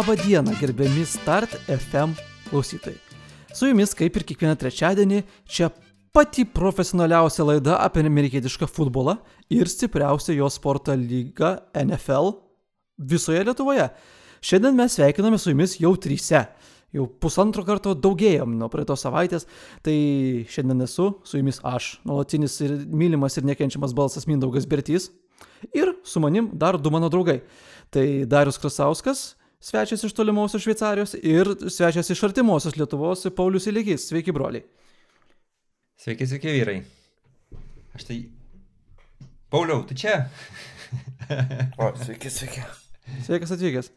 Labą dieną, gerbiami Start FM klausytojai. Su jumis, kaip ir kiekvieną trečiadienį, čia pati profesionaliausia laida apie amerikietišką futbolą ir stipriausia jo sporto lyga NFL visoje Lietuvoje. Šiandien mes sveikiname su jumis jau tryse. Jau pusantro karto daugėjom nuo praeitos savaitės, tai šiandien esu su jumis aš, nuolatinis ir mylimas ir nekenčiamas balsas Mindaugas Bertys. Ir su manim dar du mano draugai. Tai Darius Krasauskas, svečias iš tolimosios Šveicarijos ir svečias iš artimosios Lietuvos Paulius Iligis. Sveiki, broliai. Sveiki, sveiki, vyrai. Aš tai... Pauliau, tu čia? o, sveiki, sveiki. Sveikas atvykęs.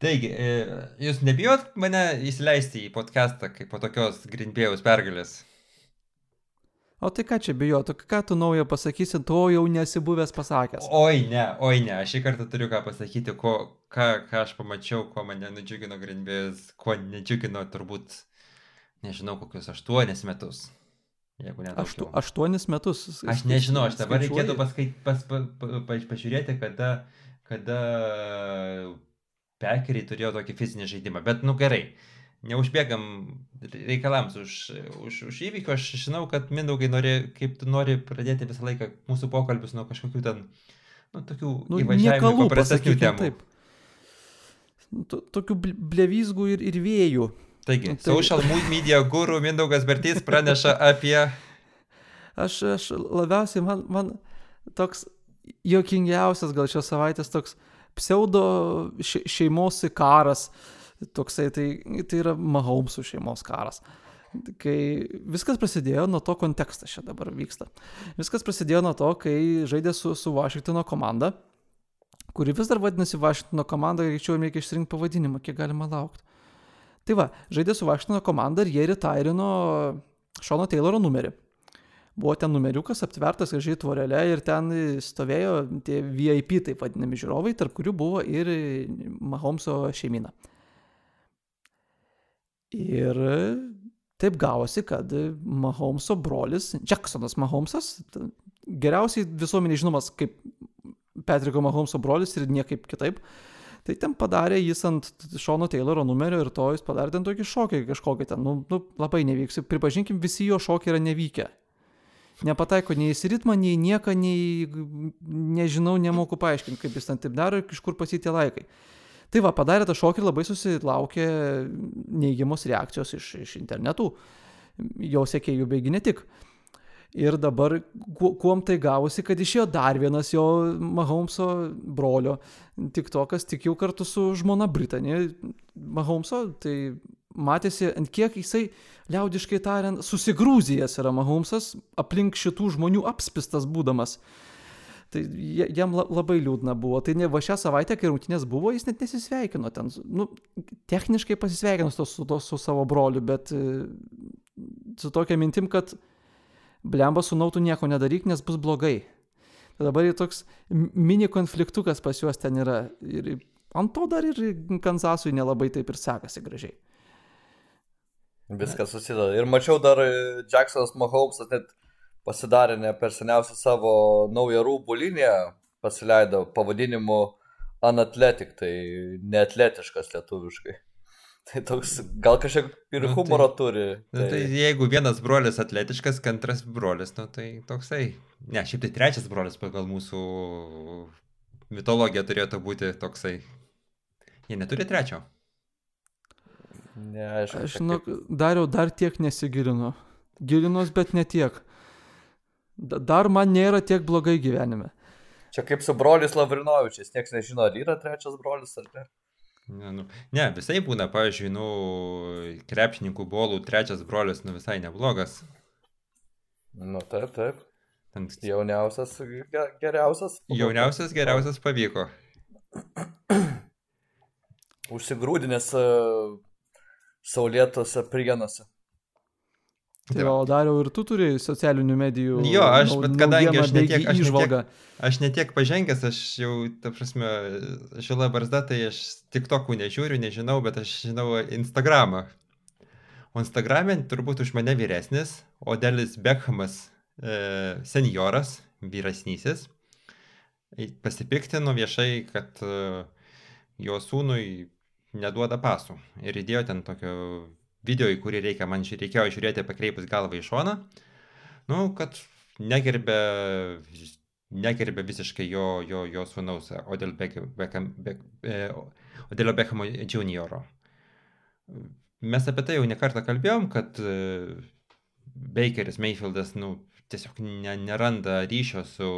Taigi, e, jūs nebijot mane įsileisti į podcastą kaip po tokios Grindbėjaus pergalės? O tai ką čia bijotų, ką tu naujo pasakysi, to jau nesi buvęs pasakęs. Oi ne, oi ne, aš šį kartą turiu ką pasakyti, ko, ką, ką aš pamačiau, ko mane nudžiugino Grindbėjas, ko nedžiugino turbūt, nežinau, kokius aštuonis metus. Jeigu ne Aštu, aštuonis metus. Aš nežinau, aš dabar reikėtų paskait, pas, pa, pa, pa, pažiūrėti, kada, kada pekeriai turėjo tokį fizinį žaidimą. Bet, nu gerai, neužbėgam reikalams už, už, už įvykių. Aš žinau, kad Mindaugai nori, kaip tu nori pradėti visą laiką mūsų pokalbius nuo kažkokių ten, nu, tokių nu, įvažiavimų, paprastesnių temų. Taip. Tokių blevizgų ir, ir vėjų. Taigi, tai... social media guru Mindaugas Bertys praneša apie... Aš, aš labiausiai, man, man toks jokingiausias gal šios savaitės toks pseudo šeimos karas. Uh, toksai, tai, tai yra Mahomesų šeimos karas. Kai viskas prasidėjo nuo to kontekstas čia dabar vyksta. Viskas prasidėjo nuo to, kai žaidė su, su Washingtono komanda, kuri vis dar vadinasi Washingtono komanda greičiau reikia išsirinkti pavadinimą, kiek galima laukti. Tai va, žaidė su Washingtono komanda ir jie retairino Šono Tayloro numerį. Buvo ten numeriukas aptvertas gražiai tvorelė ir ten stovėjo tie VIP, taip vadinami žiūrovai, tarp kurių buvo ir Mahomeso šeimina. Ir taip gavosi, kad Mahomeso brolis, Jacksonas Mahomesas, geriausiai visuomeniai žinomas kaip Patriko Mahomeso brolis ir niekaip kitaip, tai ten padarė jis ant Šono Tayloro numerio ir to jis padarė ten tokį šokį kažkokį ten, nu, nu labai nevyks. Pripažinkim, visi jo šokiai yra nevykę. Nepataiko nei į ritmą, nei nieką, nei nežinau, nemoku paaiškinti, kaip jis ten taip daro ir iš kur pasitė laikai. Tai va, padarė tą šokį ir labai susilaukė neigiamos reakcijos iš, iš internetų, jo sekėjų beigi ne tik. Ir dabar kuom tai gavosi, kad išėjo dar vienas jo Mahomeso brolio tiktokas, tik jau kartu su žmona Britanija Mahomeso, tai matėsi, ant kiek jisai, liaudiškai tariant, susigrūzijęs yra Mahomesas, aplink šitų žmonių apspistas būdamas. Tai jam labai liūdna buvo. Tai ne va šią savaitę, kai rungtynės buvo, jis net nesisveikino ten. Nu, techniškai pasisveikino su, su, su savo broliu, bet e, su tokia mintim, kad blemba su nautu nieko nedaryk, nes bus blogai. Tai dabar jau toks mini konfliktukas pas juos ten yra. Ir ant to dar ir Kansasui nelabai taip ir sekasi gražiai. Viskas susideda. Ir mačiau dar e, Jacksonas Mahomesas net pasidarė ne per seniausiai savo naują rūbų liniją, pasileido pavadinimu Anatletik, tai neatletiškas lietuviškai. Tai toks, gal kažkiek ir nu, humoro tai, turi. Tai... Nu, tai jeigu vienas brolis atletiškas, antras brolis, nu, tai toksai. Ne, šiaip tai trečias brolis pagal mūsų mitologiją turėtų būti toksai. Jie neturi trečio. Ne, aišku. Aš žinau, dariau dar tiek nesigilinu. Gilinos, bet ne tiek. Dar man nėra tiek blogai gyvenime. Čia kaip su brolis Lavrinovičius, niekas nežino, ar yra trečias brolis ar ne. Ne, nu, ne, visai būna, pavyzdžiui, nu, krepšininkų bolų trečias brolis, nu, visai neblogas. Nu, taip, taip. Ant... Jauniausias, geriausias. Jauniausias, geriausias pavyko. Užsigrūdinęs uh, saulėtose prienuose. Tai o dariau ir tu turi socialinių medijų. Jo, aš, bet kadangi aš netiek, aš, netiek, aš netiek pažengęs, aš jau, ta prasme, žila barzda, tai aš tik tokų nežiūriu, nežinau, bet aš žinau Instagramą. O Instagram'e turbūt už mane vyresnis, o Delis Beckhamas e, senioras, vyresnysis, pasipiktino viešai, kad e, jo sūnui neduoda pasų. Ir įdėjo ten tokio video, į kurį reikia, man reikėjo žiūrėti pakreipus galvą į šoną, nu, kad negerbė, negerbė visiškai jo, jo, jo sunaus Odell Beckham, Beckham, Beck, e, Odelio junioro. Mes apie tai jau nekartą kalbėjom, kad e, Bakeris Mayfieldas, nu, tiesiog ne, neranda ryšio su,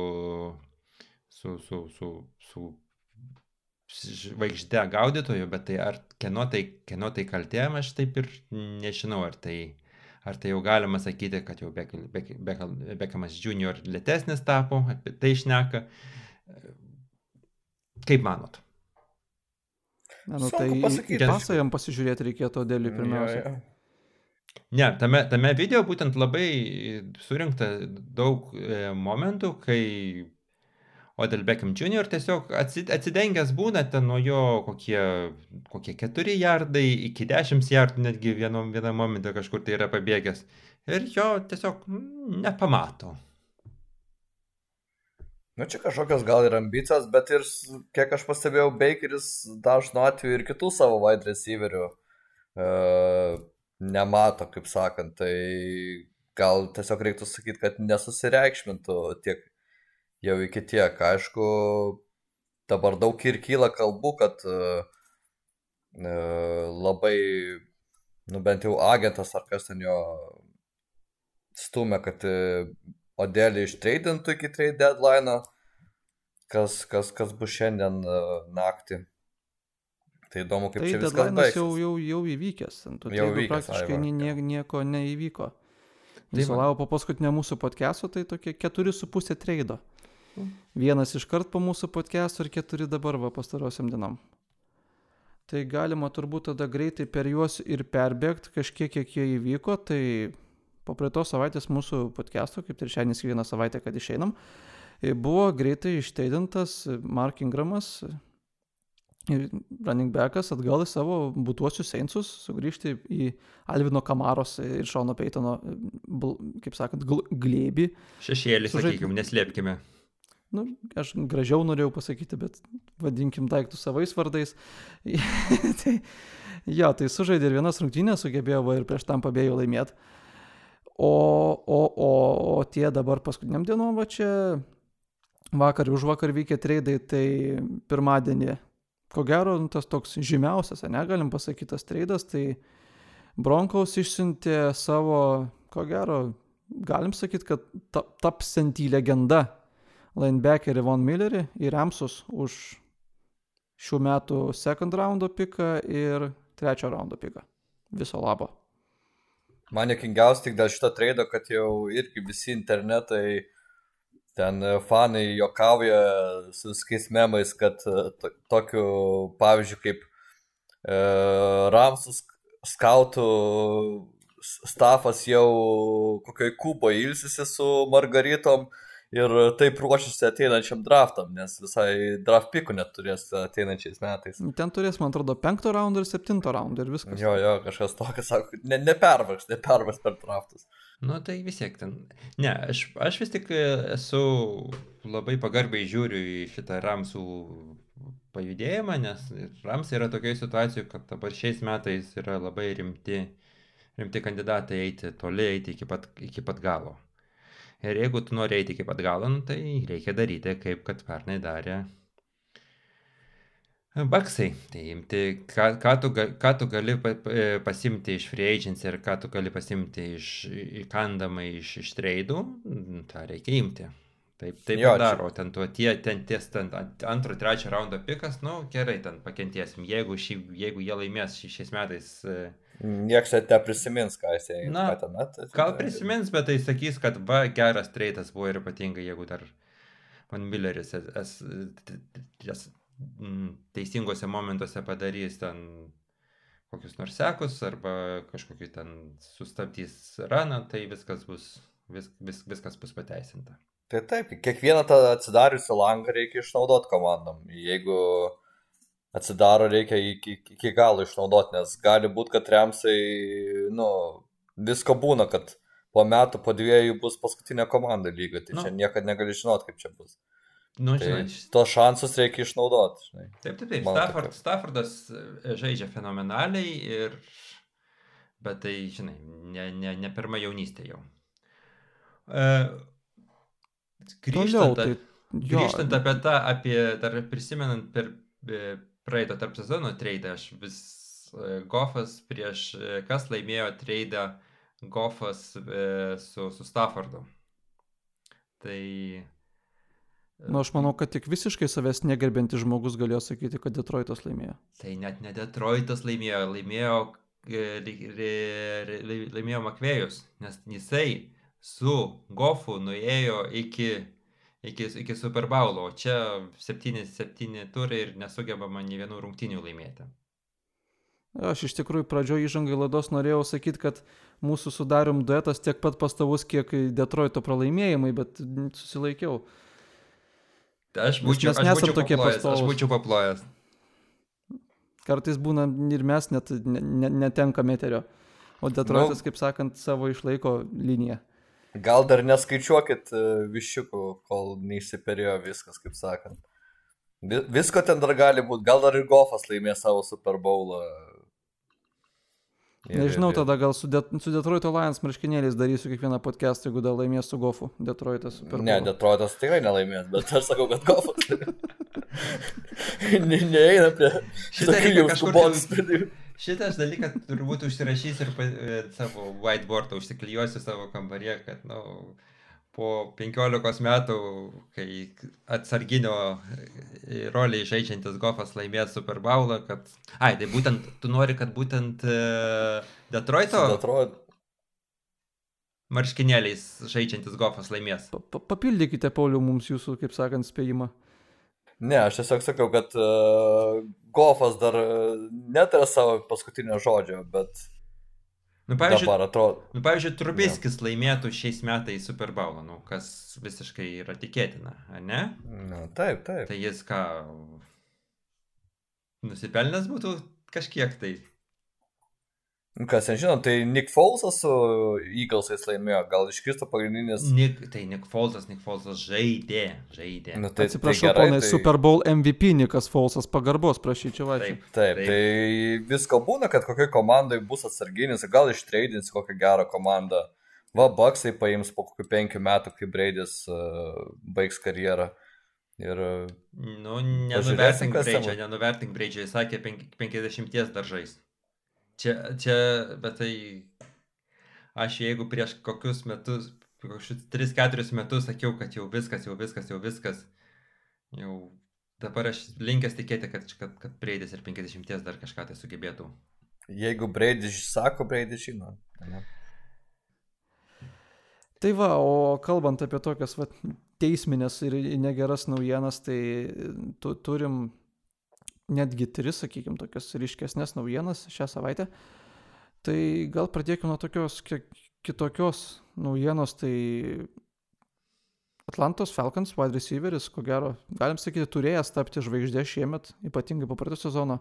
su, su, su, su žvaigždė gaudytojų, bet tai ar kieno tai, kieno tai kaltė, aš taip ir nežinau, ar tai, ar tai jau galima sakyti, kad jau Bekamas Junior lėtesnis tapo, apie tai išneka. Kaip manot? Na, nu, tai pasą jam pasižiūrėti reikėtų dėlį pirmiausia. Ja, ja. Ne, tame, tame video būtent labai surinkta daug e, momentų, kai Odell Beckham Jr. tiesiog atsidengęs būna ten nuo jo kokie, kokie 4 jardai iki 10 jardų, netgi vienam, vienam momentą kažkur tai yra pabėgęs. Ir jo tiesiog nepamato. Nu, čia kažkokios gal ir ambicijos, bet ir, kiek aš pastebėjau, Bakeris dažnu atveju ir kitų savo wide receiverių e, nemato, kaip sakant. Tai gal tiesiog reiktų sakyti, kad nesusireikšmintų tiek jau iki tiek. Aišku, dabar daug ir kyla kalbų, kad uh, labai, nu bent jau agentas ar kas ten jo stumia, kad uh, Odelį ištreidintų iki trade deadline, kas, kas, kas bus šiandien uh, naktį. Tai įdomu, kaip tai čia viskas baigsis. Jau, jau, jau įvykęs, tu jau įvykęs, praktiškai ai, nie, nieko neįvyko. Viso labo po paskutinio mūsų podcast'o, tai tokie 4,5 treido. Vienas iškart po mūsų podcast'o ir keturi dabar va pastarosiam dienom. Tai galima turbūt tada greitai per juos ir perbėgti kažkiek, kiek jie įvyko. Tai po praeitos savaitės mūsų podcast'o, kaip ir šiandien vieną savaitę, kad išeinam, buvo greitai išteidintas Mark Ingramas, running backas atgal į savo būtuosius Seinsus, sugrįžti į Alvino Kamaros ir Šono Peitono, kaip sakant, glėbį. Šešėlį, Sužaid... sakykime, neslėpkime nu, aš gražiau norėjau pasakyti, bet vadinkim daiktus savais vardais. tai, jo, tai sužaidė ir vienas rungtynės, sugebėjo va, ir prieš tam pabėjo laimėti. O, o, o, o tie dabar paskutiniam dienom, va čia vakar už vakar vykę treidai, tai pirmadienį, ko gero, nu, tas toks žymiausias, negalim pasakyti, tas treidas, tai Bronkaus išsiuntė savo, ko gero, galim sakyti, kad ta, tapsianti legenda linebackerį Von Millerį į Remsus už šių metų second roundo piką ir trečio roundo piką. Viso labo. Man jokingiausia tik dėl šito traido, kad jau irgi visi internetai, ten fanai jokauja su viskais memais, kad to, tokiu, pavyzdžiui, kaip e, Ramsus skautų stafas jau kokioj kuboje ilsisi su margaritom ir taip ruošiasi ateinančiam draftam, nes visai draft pikų neturės ateinančiais metais. Ten turės, man atrodo, penkto raundą ir septinto raundą ir viskas. Jo, jo, kažkas tokio, sako, ne, nepervargs, nepervargs per draftus. Nu tai vis tiek ten. Ne, aš, aš vis tik esu labai pagarbiai žiūriu į šitą Ramsų pajudėjimą, nes Ramsai yra tokioje situacijoje, kad dabar šiais metais yra labai rimti, rimti kandidatai eiti toli, eiti iki pat, iki pat galo. Ir jeigu tu nori eiti iki pat galo, nu, tai reikia daryti, kaip kad pernai darė Baksai. Tai imti, ką, ką, tu, ką tu gali pasimti iš free agents ir ką tu gali pasimti iš įkandamai iš, iš treidų, tą reikia imti. Taip, taip jo, daro, čia... ten tuo tie, ten ties, ten antro, trečio raundo pikas, nu gerai, ten pakentiesim. Jeigu, šį, jeigu jie laimės šiais metais uh, Niekas net neprisimins, ką jisai Na, ten atėjo. Gal prisimins, bet tai sakys, kad va, geras treitas buvo ir ypatingai, jeigu dar Van Milleris es, es, es, teisingose momentuose padarys ten kokius nors sekus arba kažkokį ten sustabdys raną, tai viskas bus, vis, vis, viskas bus pateisinta. Tai taip, kiekvieną tą atsidariusią langą reikia išnaudoti komandom. Jeigu atsidaro, reikia iki, iki galo išnaudoti, nes gali būti, kad remsai, nu, visko būna, kad po metų, po dviejų bus paskutinė komanda lyga, tai nu. čia niekada negali žinoti, kaip čia bus. Nu, tai žinai, tos šansus reikia išnaudoti. Žinai. Taip, taip, taip. Stafford, Staffordas e, žaidžia fenomenaliai, ir... bet tai, žinai, ne, ne, ne pirma jaunystė jau. Uh, grįžtant, Toliau, tai, jo. grįžtant apie tą, apie, dar prisimenant per praeitą tarp sezono treidą, aš vis Goffas prieš, kas laimėjo treidą Goffas su, su Staffordu. Tai Na, nu, aš manau, kad tik visiškai savęs negerbintis žmogus galėjo sakyti, kad Detroitas laimėjo. Tai net ne Detroitas laimėjo, laimėjo, laimėjo Makvėjus, nes jisai su Gofu nuėjo iki, iki, iki Super Bowlo, o čia 7-7 turai ir nesugebama nei vienų rungtinių laimėti. Aš iš tikrųjų pradžioje įžangai laidos norėjau sakyti, kad mūsų sudarim duetas tiek pat pastovus, kiek Detroito pralaimėjimai, bet susilaikiau. Aš būčiau, aš būčiau tokie pastovus. Aš būčiau paplojęs. Kartais būna ir mes net ne, ne, netenkam eterio. O Detroitas, nu, kaip sakant, savo išlaiko liniją. Gal dar neskaičiuokit e, višiukų, kol neįsiperėjo viskas, kaip sakant. Visko ten dar gali būti. Gal dar ir Goffas laimės savo Super Bowlą Ir, Nežinau, ir, ir. tada gal su, De su Detroit Lions marškinėliais darysiu kiekvieną podcastą, jeigu dar laimės su Gofu. Detroitas. Ne, Detroitas tikrai nelaimės, bet aš sakau, kad Gofas. ne, neeina prie šitą jau skubos sprendimų. Šitas dalykas turbūt užsirašys ir pa, e, savo whiteboardą užsiklijuosiu savo kambarė, kad, na, nu, po 15 metų, kai atsarginio e, roliai žaidžiantis Goffas laimės Super Bowlą, kad... Ai, tai būtent, tu nori, kad būtent uh, Detroito... Detroit. Marškinėliais žaidžiantis Goffas laimės. Pa papildykite, Pauliu, mums jūsų, kaip sakant, spėjimą. Ne, aš tiesiog sakau, kad uh, Goffas dar netara savo paskutinio žodžio, bet Nu, pavyzdžiui, dabar atrodo. Nu, pavyzdžiui, Trubiskis ja. laimėtų šiais metais Super Bowl, nu, kas visiškai yra tikėtina, ne? Na, taip, taip. Tai jis ką. Nusipelnęs būtų kažkiek tai. Nu, kas ten žino, tai Nick Folesas su Eaglesais laimėjo, gal iškristų pagrindinis. Nick, tai Nick Folesas, Nick Folesas žaidė, žaidė. Nu, tai, Atsiprašau, tai gerai, ponai, tai... Super Bowl MVP Nikas Folesas pagarbos, prašyčiau, ačiū. Taip, taip, taip, tai visko būna, kad kokiai komandai bus atsarginis, gal ištreidins kokią gerą komandą. Va, Baksai paims po kokių penkių metų, kai Braidis uh, baigs karjerą. Ir, nu, nenuvertink Braidžio, nenuvertink Braidžio, jis sakė 50 daržais. Čia, čia, bet tai aš jeigu prieš kokius metus, kokius 3-4 metus sakiau, kad jau viskas, jau viskas, jau viskas, jau dabar aš linkęs tikėti, kad, kad, kad Breidis ir 50 dar kažką tai sugebėtų. Jeigu Breidis sako, Breidis žino. Ne? Tai va, o kalbant apie tokias va, teisminės ir negeras naujienas, tai tu, turim netgi tris, sakykime, tokias ryškesnės naujienas šią savaitę. Tai gal pradėkime nuo tokios kitokios naujienos, tai Atlantos Falcons wide receiveris, ko gero, galim sakyti, turėjęs tapti žvaigždė šiemet, ypatingai po praeito sezono,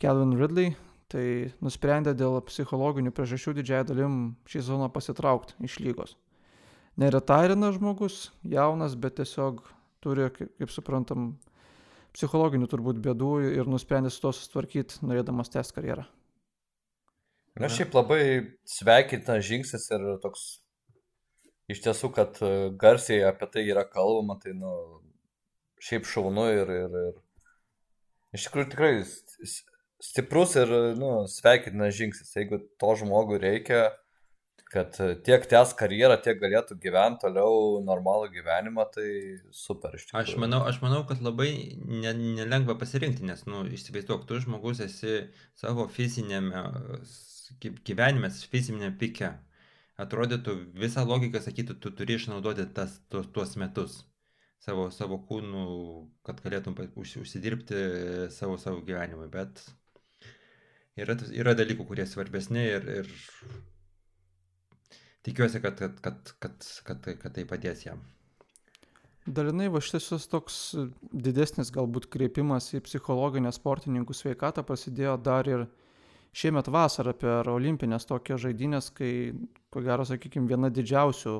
Kelvin Ridley, tai nusprendė dėl psichologinių priežasčių didžiąją dalim šį sezoną pasitraukti iš lygos. Neretairina žmogus, jaunas, bet tiesiog turi, kaip suprantam, psichologinių turbūt bėdų ir nusprendė su to susitvarkyti, norėdamas tęsti karjerą. Na, šiaip labai sveikintinas žingsnis ir toks iš tiesų, kad e, garsiai apie tai yra kalbama, tai, nu, šiaip šaunu ir, ir, ir iš tikrųjų tikrai stiprus ir, nu, sveikintinas žingsnis. Jeigu to žmogui reikia, kad tiek tęs karjerą, tiek galėtų gyventi toliau normalų gyvenimą, tai super iš tikrųjų. Aš manau, aš manau kad labai ne, nelengva pasirinkti, nes, nu, įsivaizduok, tu žmogus esi savo fizinėme gyvenime, fizinėme pike. Atrodytų, visa logika sakytų, tu turi išnaudoti tas, tuos, tuos metus savo, savo kūnų, kad galėtum užsidirbti savo, savo gyvenimui, bet yra, yra dalykų, kurie svarbesni ir, ir tikiuosi, kad, kad, kad, kad, kad, kad tai padės jam. Dalinai va šitas toks didesnis galbūt kreipimas į psichologinę sportininkų sveikatą prasidėjo dar ir šiemet vasarą per olimpinės tokias žaidynės, kai, ko gero, sakykime, viena didžiausių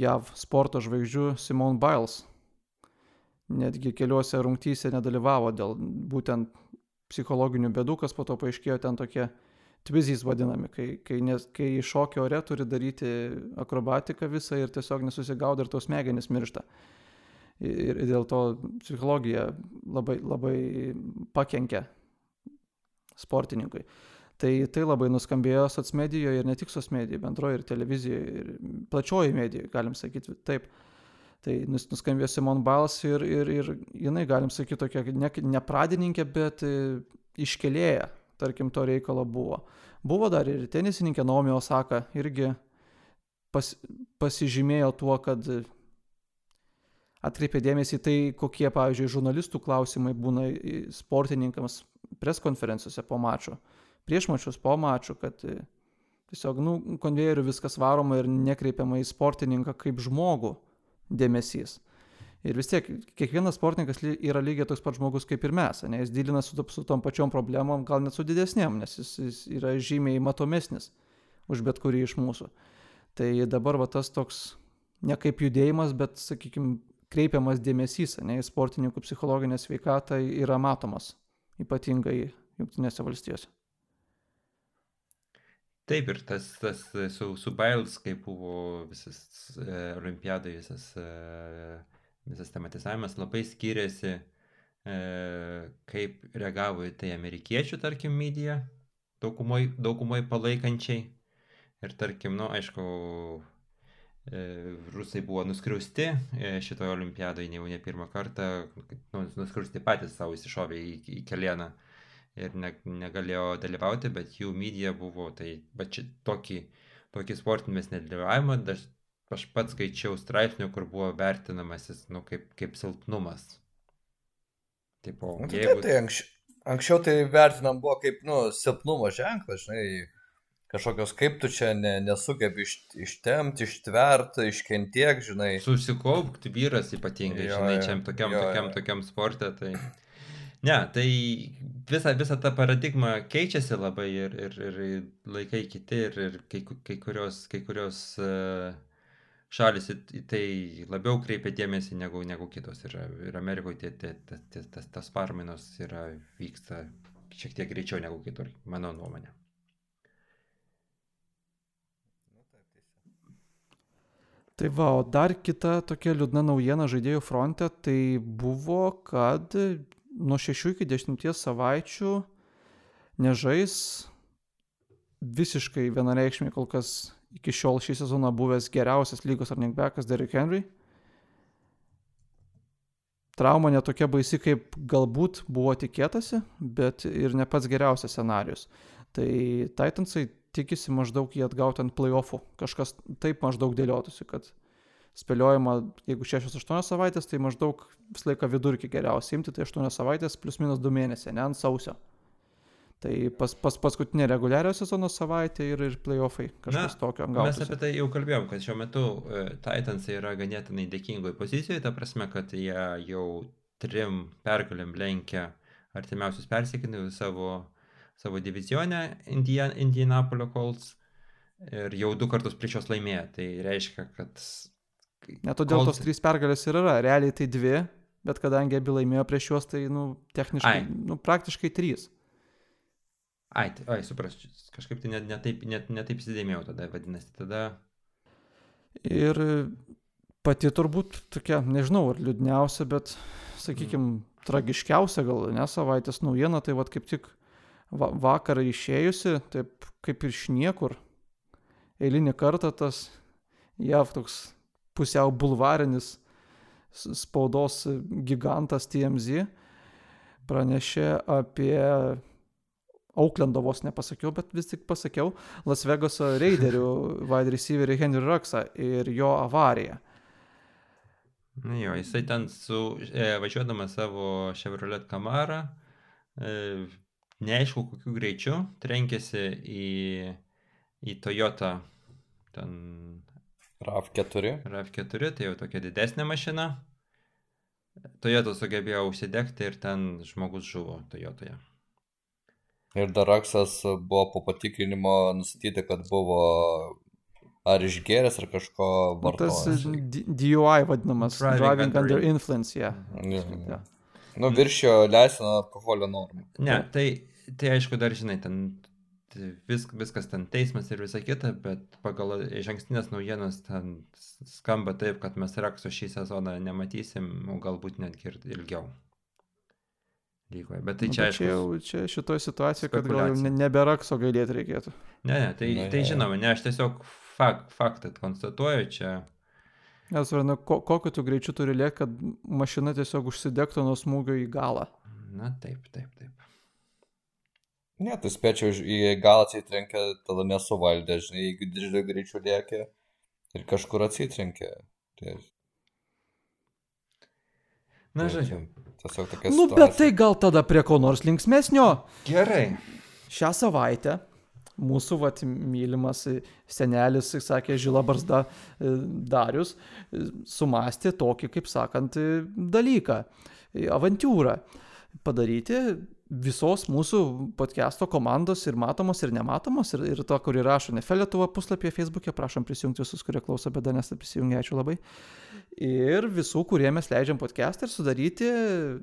JAV sporto žvaigždžių Simone Biles netgi keliuose rungtyse nedalyvavo dėl būtent psichologinių bėdų, kas po to paaiškėjo ten tokie tvizys vadinami, kai, kai, nes, kai šokio ore turi daryti akrobatiką visą ir tiesiog nesusigaudo ir tos smegenys miršta. Ir, ir dėl to psichologija labai, labai pakenkia sportininkui. Tai tai labai nuskambėjo socmedijoje ir ne tik socmedijoje, bendroje ir televizijoje, ir plačioji medijoje, galim sakyti taip. Tai nuskambėjo Simon Biles ir, ir, ir jinai, galim sakyti, tokia ne, ne pradininkė, bet iškelėja, tarkim, to reikalo buvo. Buvo dar ir tenisininkė Naomi Osaka, irgi pas, pasižymėjo tuo, kad atkreipė dėmesį tai, kokie, pavyzdžiui, žurnalistų klausimai būna sportininkams preskonferencijose po mačo, prieš mačius, po mačo, kad tiesiog, nu, konvejeriu viskas varoma ir nekreipiama į sportininką kaip žmogų dėmesys. Ir vis tiek, kiekvienas sportininkas yra lygiai toks pat žmogus kaip ir mes, ne, jis dylina su, su tom pačiom problemom, gal net su didesnėm, nes jis, jis yra žymiai matomesnis už bet kurį iš mūsų. Tai dabar va tas toks, ne kaip judėjimas, bet, sakykime, kreipiamas dėmesys, ne, į sportininkų psichologinę sveikatą yra matomas, ypatingai Junktinėse valstijose. Taip, ir tas, tas su, su Biles, kai buvo visas e, olimpiadai, visas, e, visas tematizavimas labai skiriasi, e, kaip reagavo į tai amerikiečių, tarkim, medija, daugumoj, daugumoj palaikančiai. Ir tarkim, nu, aišku, e, rusai buvo nuskriausti e, šitoje olimpiadoje jau ne pirmą kartą, nu, nuskriausti patys savo įsišovė į, į kelieną. Ir ne, negalėjo dalyvauti, bet jų medija buvo, tai bet čia tokį, tokį sportinės nedalyvavimą, aš, aš pats skaičiau straipsnių, kur buvo vertinamasis, nu, kaip, kaip silpnumas. Tipo, nu, tai, jeigu... taip, tai anksčiau, anksčiau tai vertinam buvo kaip, nu, silpnumo ženklas, žinai, kažkokios kaip tu čia ne, nesugebi iš, ištemti, ištverti, iškentiek, žinai. Susikaupti vyras ypatingai, jo, žinai, čia tokiam, jo, tokiam, tokiam sportė, tai... Ne, tai visa, visa ta paradigma keičiasi labai ir, ir, ir laikai kiti ir, ir kai, kai kurios, kai kurios uh, šalis į tai labiau kreipia dėmesį negu, negu kitos. Ir, ir Amerikoje tie, tie, tie, tie, tas, tas parmainos yra, vyksta šiek tiek greičiau negu kitur, mano nuomonė. Tai va, o dar kita tokia liūdna naujiena žaidėjų fronte, tai buvo, kad nuo 6 iki 10 savaičių nežais visiškai vienareikšmiai kol kas iki šiol šį sezoną buvęs geriausias lygos arningbekas Derrick Henry. Trauma netokia baisi, kaip galbūt buvo tikėtasi, bet ir ne pats geriausias scenarius. Tai Titansai tikisi maždaug jį atgauti ant playoffų. Kažkas taip maždaug dėliotųsi, kad spėliojama, jeigu 6-8 savaitės, tai maždaug visą laiką vidurkį geriausia imti, tai 8 savaitės plus minus 2 mėnesiai, ne ant sausio. Tai pas, pas paskutinė reguliario sezono savaitė ir, ir playoffai kažkas Na, tokio. Gautųsi. Mes apie tai jau kalbėjom, kad šiuo metu uh, Titans yra ganėtinai dėkingoje pozicijoje, ta prasme, kad jie jau trim pergalėm lenkia artimiausius persikinimus savo, savo divizionę Indian, Indianapolio Colts ir jau du kartus prieš juos laimėjo. Tai reiškia, kad Net todėl tos trys pergalės ir yra. Realiai tai dvi, bet kadangi abi laimėjo prieš juos, tai, nu, techniškai, ai. nu, praktiškai trys. Ai, ai suprasiu, kažkaip tai netaip ne, ne, ne taip įsidėmėjau tada, vadinasi, tada. Ir pati turbūt tokia, nežinau, ar liūdniausia, bet, sakykime, mm. tragiškiausia gal, ne savaitės naujiena, tai vad kaip tik va, vakarą išėjusi, taip kaip ir iš niekur, eilinį kartą tas JAV toks pusiau bulvarinis spaudos gigantas TMZ pranešė apie Auklendo vos nepasakiau, bet vis tik pasakiau Las Vegaso Raiderių wide receiverį Henry Ruxą ir jo avariją. Na jo, jisai ten su, e, važiuodamas savo Chevrolet Camara, e, neaišku kokiu greičiu, trenkėsi į, į Toyota ten RAV4. RAV4, tai jau tokia didesnė mašina. Toyota sugebėjo užsidegti ir ten žmogus žuvo Toyotoje. Ir dar Raksas buvo po patikrinimo nustatyti, kad buvo ar išgėręs, ar kažko vartojęs. Tas DUI vadinamas, driving, driving under, influence, yeah. Yeah. yeah. Nu, viršio leisino alkoholio normų. Ne, tai, tai aišku, dar žinai, ten vis, viskas ten teismas ir visa kita, bet pagal iš ankstinės naujienas ten skamba taip, kad mes Rakso šį sezoną nematysim, o galbūt netgi ir ilgiau. Lygoje. Bet tai nu, čia, aišku, čia, jau, čia šitoje situacijoje, kad gal jau nebe Rakso gailėti reikėtų. Ne, ne, tai, ne, tai žinoma, ne, aš tiesiog fak, faktą konstatuoju čia. Nes, varna, ko, kokiu tu greičiu turi lėkti, kad mašina tiesiog užsidegtų nuo smūgio į galą. Na taip, taip, taip. Ne, tai spėčiau, į galą atsitrenkia, tada nesuvaldė, žinai, jeigu didžiulio greičiu lėkia ir kažkur atsitrenkia. Tai... Na, tai žodžiu. Tiesiog tokia. Nu, situacija. bet tai gal tada prie ko nors linksmėsnio. Gerai. Šią savaitę mūsų vat, mylimas senelis, sakė, Žila Barzda e, Darius, e, sumastė tokį, kaip sakant, dalyką, avantūrą padaryti visos mūsų podcast'o komandos ir matomos, ir nematomos, ir, ir to, kuri rašo Nefe Lietuva puslapyje Facebook'e, prašom prisijungti visus, kurie klauso, bet dar nesate prisijungę, ačiū labai. Ir visų, kurie mes leidžiam podcast'ą ir sudaryti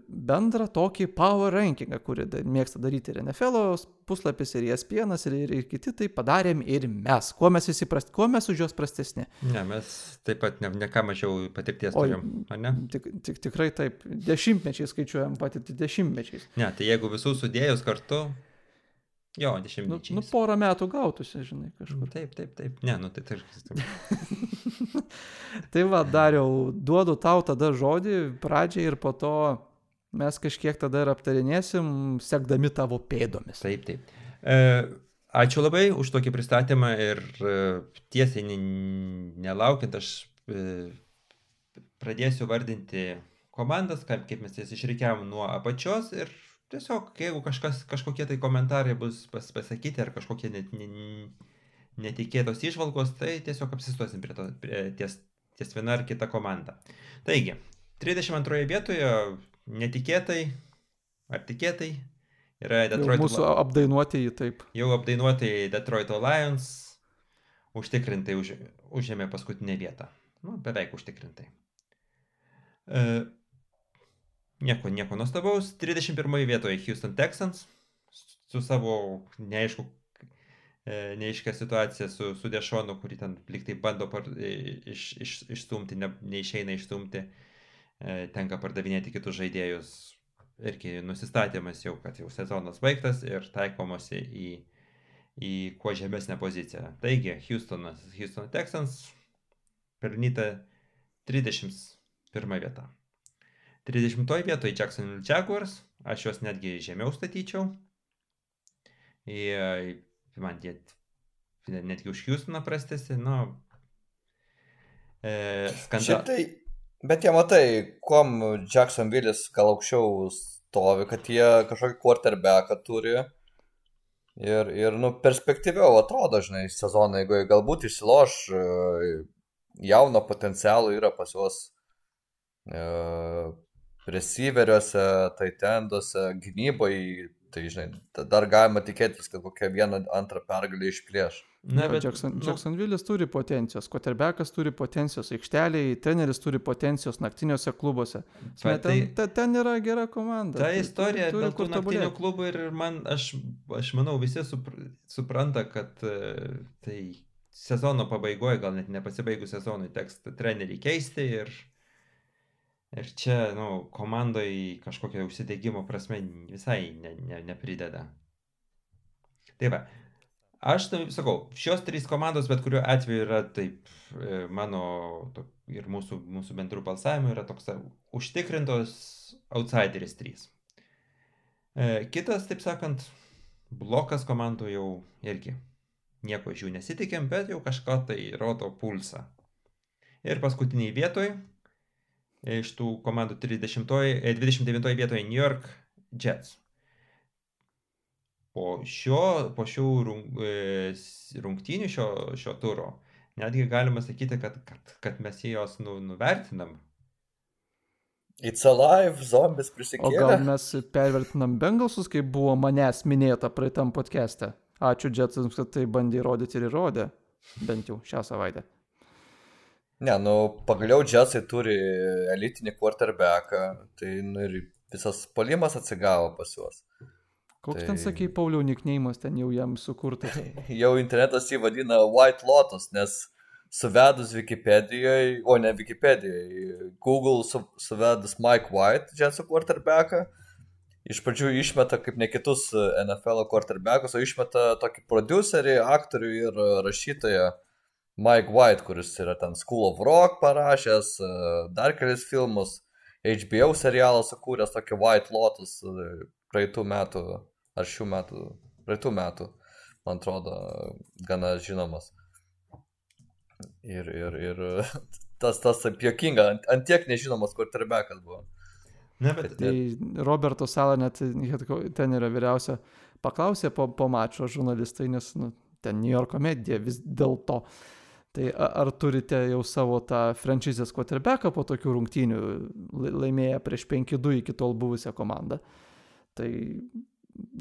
bendrą tokį power rankingą, kurį mėgsta daryti ir NFL puslapis, ir ESPN, ir, ir, ir kiti, tai padarėm ir mes. Kuo mes visi prasti, kuo mes už juos prastesni. Ne, mes taip pat ne, ne ką mažiau patirties turim, ar ne? Tik, tik, tikrai taip, dešimtmečiais skaičiuojam patirti, dešimtmečiais. Ne, tai jeigu visus sudėjus kartu, jo, dešimtmečiais. Nu, nu porą metų gautųsi, žinai, kažkur. Taip, taip, taip. Ne, nu tai tarkim. tai va, dariau, duodu tau tada žodį pradžiai ir po to mes kažkiek tada ir aptarinėsim, sekdami tavo pėdomis. Taip, taip. E, ačiū labai už tokį pristatymą ir e, tiesiai nelaukiant aš e, pradėsiu vardinti komandas, kaip, kaip mes jas išreikiavom nuo apačios ir tiesiog, jeigu kažkas, kažkokie tai komentarai bus pas, pasakyti ar kažkokie net, netikėtos išvalgos, tai tiesiog apsistosim prie to, prie, ties, ties viena ar kita komanda. Taigi, 32 vietoje netikėtai ar tikėtai yra Detroit. Jau mūsų apdainuotieji taip. Jau apdainuotieji Detroit Lions užtikrintai už, užėmė paskutinę vietą. Nu, beveik užtikrintai. E, nieko, nieko nuostabaus. 31 vietoje Houston Texans su savo neaišku, e, neaiškia situacija su, su Dešonu, kurį ten liktai bando par, iš, iš, išstumti, ne, neišeina išstumti. E, E, tenka pardavinėti kitus žaidėjus. Irgi nusistatymas jau, kad jau sezonas baigtas ir taikomasi į, į kuo žemesnę poziciją. Taigi, Houstonas, Houston Texans pelnyta 31 vieta. 30 vietoje Jacksonville Jaguars, aš juos netgi žemiau statyčiau. Ir man jie netgi už Houstoną prastesi, nu. E, skandal... Šiaip tai Bet jie matai, kuom Jacksonville'is gal aukščiau stovi, kad jie kažkokį quarterbacką turi. Ir, ir nu, perspektyviau atrodo, žinai, sezoną, jeigu galbūt išsiloš, e, jauno potencialo yra pas juos e, receiveriuose, taitenduose, gynyboje, tai žinai, dar galima tikėtis, kad kokią vieną antrą pergalę išplėš. Na, bet Jackson, nu, Jacksonville'is turi potencijos, Koterbekas turi potencijos aikšteliai, treneris turi potencijos naktiniuose klubuose. Sme, ten, tai, ten, yra gera komanda. Ta istorija dėl tų naktinių klubų ir man, aš, aš manau, visi supr, supranta, kad uh, tai sezono pabaigoje, gal net nepasibaigus sezonui, teks trenerį keisti ir, ir čia, nu, komandai kažkokio užsidėgymo prasme visai ne, ne, neprideda. Tai va, Aš tai sakau, šios trys komandos bet kuriuo atveju yra taip, e, mano ir mūsų, mūsų bendrų balsavimų yra toks užtikrintos outsideris 3. E, kitas, taip sakant, blokas komandų jau irgi nieko iš jų nesitikėm, bet jau kažką tai rodo pulsą. Ir paskutiniai vietoj, iš tų komandų 30, 29 e, vietoje New York Jets po, šio, po šių e, rungtynių šio, šio turo netgi galima sakyti, kad, kad, kad mes juos nu, nuvertinam. It's alive, zombis prisikėlė. O gal mes pervertinam Bengalsus, kaip buvo manęs minėta praeitam podcast'e. Ačiū Jetsams, kad tai bandė įrodyti ir įrodė. bent jau šią savaitę. Ne, nu, pagaliau džiazai turi elitinį quarterbacką, tai nu, ir visas polimas atsigavo pas juos. Koks tai... ten, sakai, Pauliau, nikneimas ten jau jam sukurtas? jau internetas jį vadina White Lotus, nes suvedus Wikipedijoje, o ne Wikipedijoje, Google su, suvedus Mike White, džiazų quarterbacką, iš pradžių išmeta kaip ne kitus NFL quarterbackus, o išmeta tokį producerį, aktorių ir rašytoją Mike White, kuris yra ten School of Rock parašęs, dar kelis filmus, HBO serialą sukūręs, tokį White Lotus praeitų metų, ar šių metų, praeitų metų, man atrodo, gana žinomas. Ir, ir, ir tas, tas taip jokinga, ant, ant tiek nežinomas quarterbackas buvo. Ne, bet... Tai Roberto Sala net ten yra vyriausia, paklausė po, po mačo žurnalistai, nes nu, ten New York medija vis dėlto. Tai ar turite jau savo tą franšizės quarterbacką po tokių rungtynių, laimėję prieš 5-2 iki tol buvusią komandą? Tai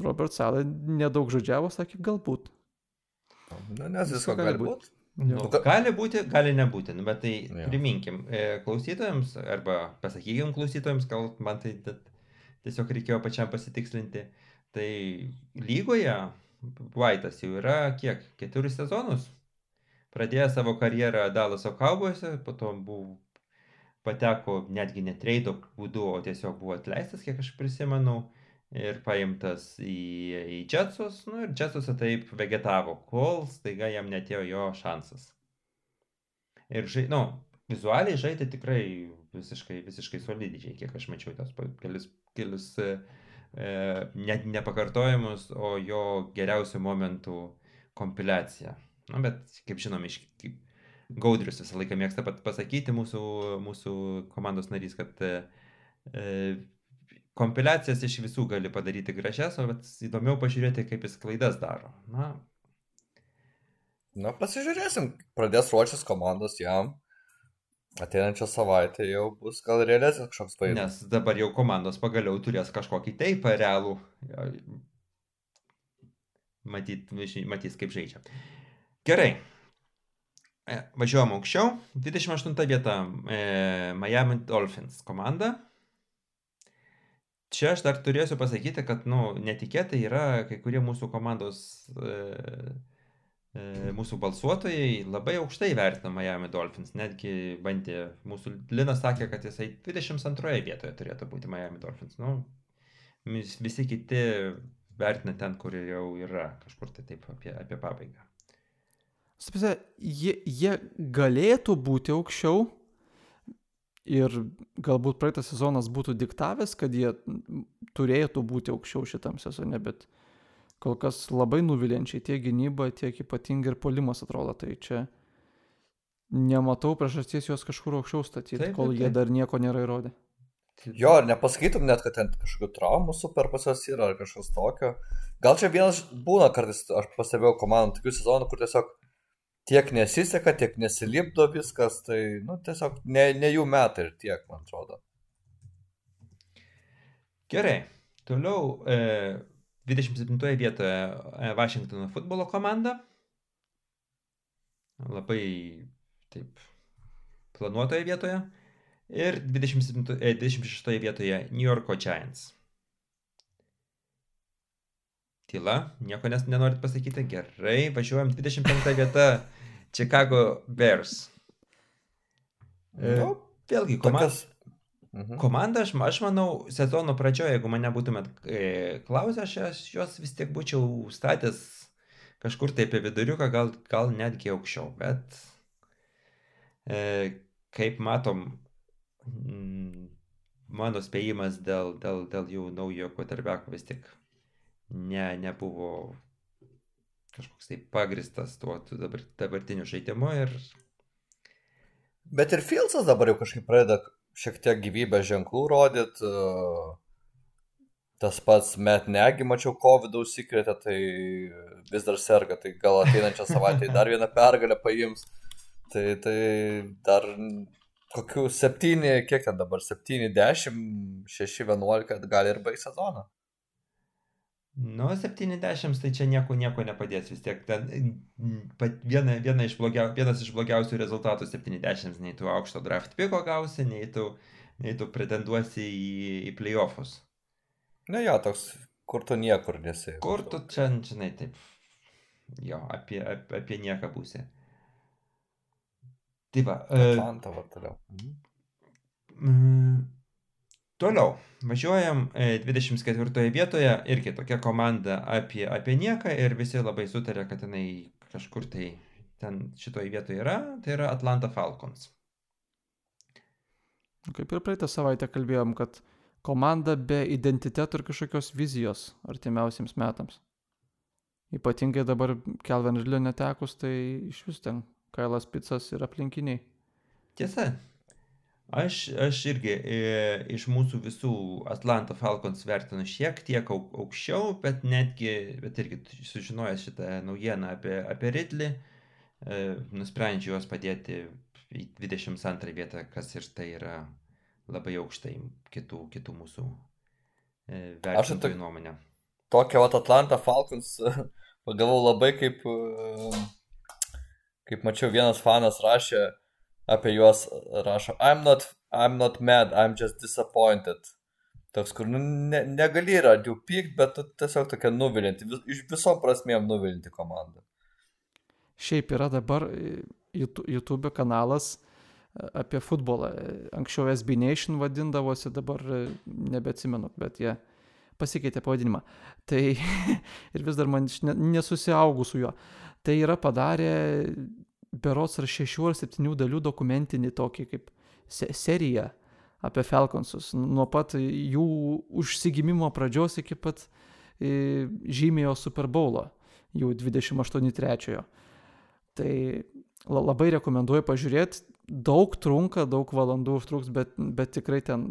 Robert Sala nedaug žodžiavo, sakė, galbūt. Na, nes visko gali būti. Nu, gali būti, gali nebūti, nu, bet tai ja. priminkim e, klausytojams arba pasakykim klausytojams, gal man tai tiesiog reikėjo pačiam pasitikslinti. Tai lygoje Vaitas jau yra kiek? Keturis sezonus? Pradėjo savo karjerą Dalaso Cowboyse, po to buvo pateko netgi ne trade būdu, o tiesiog buvo atleistas, kiek aš prisimenu ir paimtas į, į Jetsus, nu ir Jetsuose taip vegetavo, kol staiga jam netėjo jo šansas. Ir, žai, nu, vizualiai žaidė tikrai visiškai, visiškai solidžiai, kiek aš mačiau tos kelius, kelius e, net nepakartojimus, o jo geriausių momentų kompiliacija. Na, bet, kaip žinom, iš kaip Gaudrius visą laiką mėgsta pasakyti mūsų, mūsų komandos narys, kad e, kompiliacijas iš visų gali padaryti gražias, o įdomiau pažiūrėti, kaip jis klaidas daro. Na, Na, pasižiūrėsim. Pradės ruoštis komandos jam. Ateinančią savaitę jau bus gal realesnis kažkoks vaizdas. Nes dabar jau komandos pagaliau turės kažkokį taip realų. Matyt, matys, kaip žaidžia. Gerai. E, važiuojam aukščiau. 28 vieta e, Miami Dolphins komanda. Čia aš dar turėsiu pasakyti, kad, nu, netikėtai yra kai kurie mūsų komandos, e, e, mūsų balsuotojai labai aukštai vertina Miami Dolphins. Netgi bandė, mūsų Linas sakė, kad jisai 22 vietoje turėtų būti Miami Dolphins. Nu, visi kiti vertina ten, kur jau yra, kažkur tai taip apie, apie pabaigą. Sapise, jie, jie galėtų būti aukščiau, ir galbūt praeitas sezonas būtų diktavęs, kad jie turėtų būti aukščiau šitam sezone, bet kol kas labai nuvilinčiai tiek gynyba, tiek ypatingai ir polimas atrodo, tai čia nematau priežasties juos kažkur aukščiau statyti, taip, kol taip, jie dar nieko nėra įrodę. Jo, ar nepasakytum net, kad ten kažkokių traumų super pas juos yra, ar kažkas tokio. Gal čia vienas būna kartais, aš pastebėjau komandų tokių sezonų, kur tiesiog tiek nesiseka, tiek nesilipdo viskas, tai, nu, tiesiog ne, ne jų metai ir tiek, man atrodo. Gerai, toliau e, 27 vietoje e, Vašingtono futbolo komanda. Labai taip planuotoje vietoje. Ir 27, e, 26 vietoje New Yorko Giants. Tyla, nieko nes nenorit pasakyti. Gerai, važiuojam 25 vietą Chicago Bears. E, nu, Vėlgi, komandas. Mhm. Komanda, aš, aš manau, sezono pradžioje, jeigu mane būtumėt e, klausę, aš, juos vis tiek būčiau statęs kažkur tai apie viduriuką, gal, gal netgi aukščiau, bet e, kaip matom, mano spėjimas dėl, dėl, dėl jų naujo quarterbacko vis tik ne, nebuvo kažkoks tai pagristas tuo dabar, dabartiniu žaidimu ir... Bet ir Filsas dabar jau kažkaip pradeda šiek tiek gyvybės ženklų rodyti. Tas pats met negi, mačiau, COVID užsikrėtė, tai vis dar serga, tai gal ateinančią savaitę dar vieną pergalę paims. Tai, tai dar kokių 7, kiek ten dabar, 7, 10, 6, 11 gali ir baigti sezoną. Nu, 70 tai čia nieko, nieko nepadės vis tiek. Ten, viena, viena iš blogia, vienas iš blogiausių rezultatų 70, nei tu aukšto draft piko gausi, nei tu, nei tu pretenduosi į, į playoffus. Na jo, toks, kur tu niekur nesi. Kur tu čia, žinai, taip. Jo, apie, apie, apie nieką būsi. Tai va. Atlanta, va toliau. Mhm. Toliau, važiuojam 24 e, vietoje, irgi tokia komanda apie, apie nieką ir visi labai sutarė, kad jinai kažkur tai ten šitoje vietoje yra, tai yra Atlanta Falcons. Kaip ir praeitą savaitę kalbėjom, kad komanda be identiteto ir kažkokios vizijos artimiausiams metams. Ypatingai dabar Kelvin Ridlio netekus, tai iš vis ten Kailas Picas ir aplinkiniai. Tiesa, Aš, aš irgi e, iš mūsų visų Atlanta Falcons vertinu šiek tiek auk, aukščiau, bet netgi, bet irgi sužinojęs šitą naujieną apie, apie Ridley, e, nusprendžiau juos padėti į 22 vietą, kas ir tai yra labai aukštai kitų, kitų mūsų e, vertintojų to, nuomonė. Tokią Atlanta Falcons pagalvojau labai kaip, e, kaip mačiau, vienas fanas rašė, apie juos rašo I'm not, I'm not mad, I'm just disappointed. Toks, kur nu, ne, negali yra jų pykt, bet tu tiesiog tokia nuvilinti, vis, iš visom prasmėm nuvilinti komandą. Šiaip yra dabar e, YouTube kanalas e, apie futbolą. Anksčiau SB Nation vadindavosi, dabar e, nebeatsimenu, bet jie pasikeitė pavadinimą. Tai ir vis dar man nesusiaugų su juo. Tai yra padarę berots ar šešių ar septynių dalių dokumentinį tokį kaip se seriją apie Falconsus. Nuo pat jų užsigimimo pradžios iki pat e, žymėjo Super Bowlo, jų 28-3. Tai labai rekomenduoju pažiūrėti. Daug trunka, daug valandų užtruks, bet, bet tikrai ten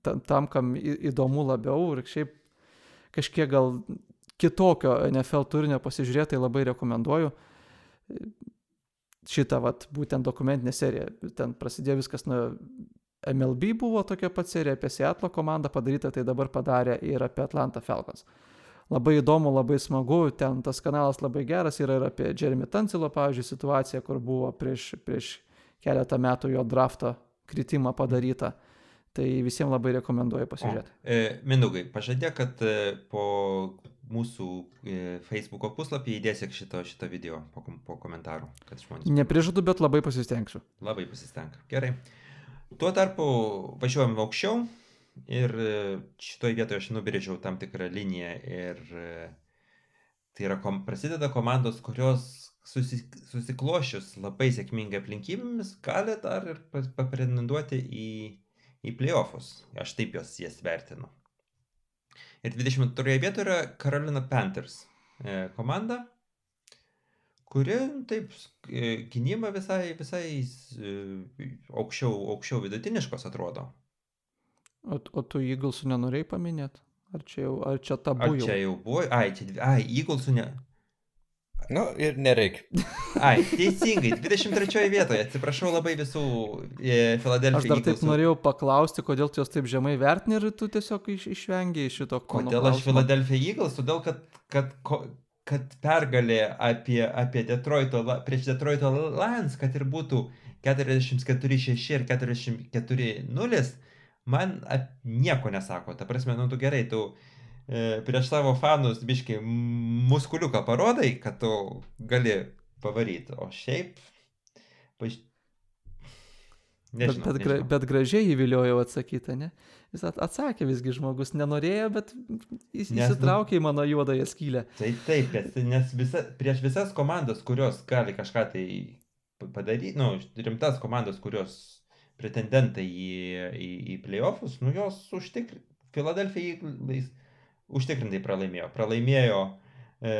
tam, kam įdomu labiau ir šiaip kažkiek gal kitokio NFL turinio pasižiūrėti, tai labai rekomenduoju šitą vat, būtent dokumentinę seriją. Ten prasidėjo viskas nuo MLB buvo tokia pat serija apie Seattle komandą padaryta, tai dabar padarė ir apie Atlanta Falcons. Labai įdomu, labai smagu, ten tas kanalas labai geras yra ir apie Jeremy Tansilo, pavyzdžiui, situaciją, kur buvo prieš, prieš keletą metų jo drafto kritimą padaryta. Tai visiems labai rekomenduoju pasižiūrėti. E, Mindaugai, pažadė, kad e, po mūsų e, Facebook'o puslapį įdėsi šito, šito video po, po komentarų, kad žmonės. Neprižadu, bet labai pasistengsiu. Labai pasistenk. Gerai. Tuo tarpu važiuojam aukščiau ir e, šitoje vietoje aš nubrėžiau tam tikrą liniją ir e, tai yra, kom, prasideda komandos, kurios susi, susiklošius labai sėkmingai aplinkybėmis gali dar ir papretenduoti į, į playoffs. Aš taip jos jas vertinu. Ir 22 vietoje yra Carolina Panthers e, komanda, kuri taip e, gynyba visai, visai e, aukščiau, aukščiau vidutiniškos atrodo. O, o tu Eaglesų nenorėjai paminėti? Ar čia jau, ar čia tabu? Ar čia jau buvo? Ai, čia, ai, Eaglesų ne. Nu, ir nereikia. Ai, teisingai, 23 vietoje, atsiprašau labai visų e, Filadelfijos. Aš dar taip norėjau paklausti, kodėl tu jos taip žemai vertini ir tu tiesiog iš, išvengiai šito klausimo. Kodėl aš Filadelfija Eagles? Todėl, kad, kad, kad pergalė apie, apie Detroito, prieš Detroito Lions, kad ir būtų 44-6 ir 44-0, man nieko nesako. Ta prasme, nu tu gerai, tu prieš savo fanus biškai muskuliuką parodai, kad tu gali pavaryti, o šiaip... Paž... Nežinau, bet, bet, nežinau. bet gražiai įviliojau atsakyti, ne? Jis atsakė visgi žmogus, nenorėjo, bet jis nes, įsitraukė į mano juodąją skylę. Tai taip, nes, nes visa, prieš visas komandas, kurios gali kažką tai padaryti, nu, rimtas komandas, kurios pretendentai į, į, į playoffus, nu jos užtikrina. Filadelfija užtikrintai pralaimėjo. Pralaimėjo e,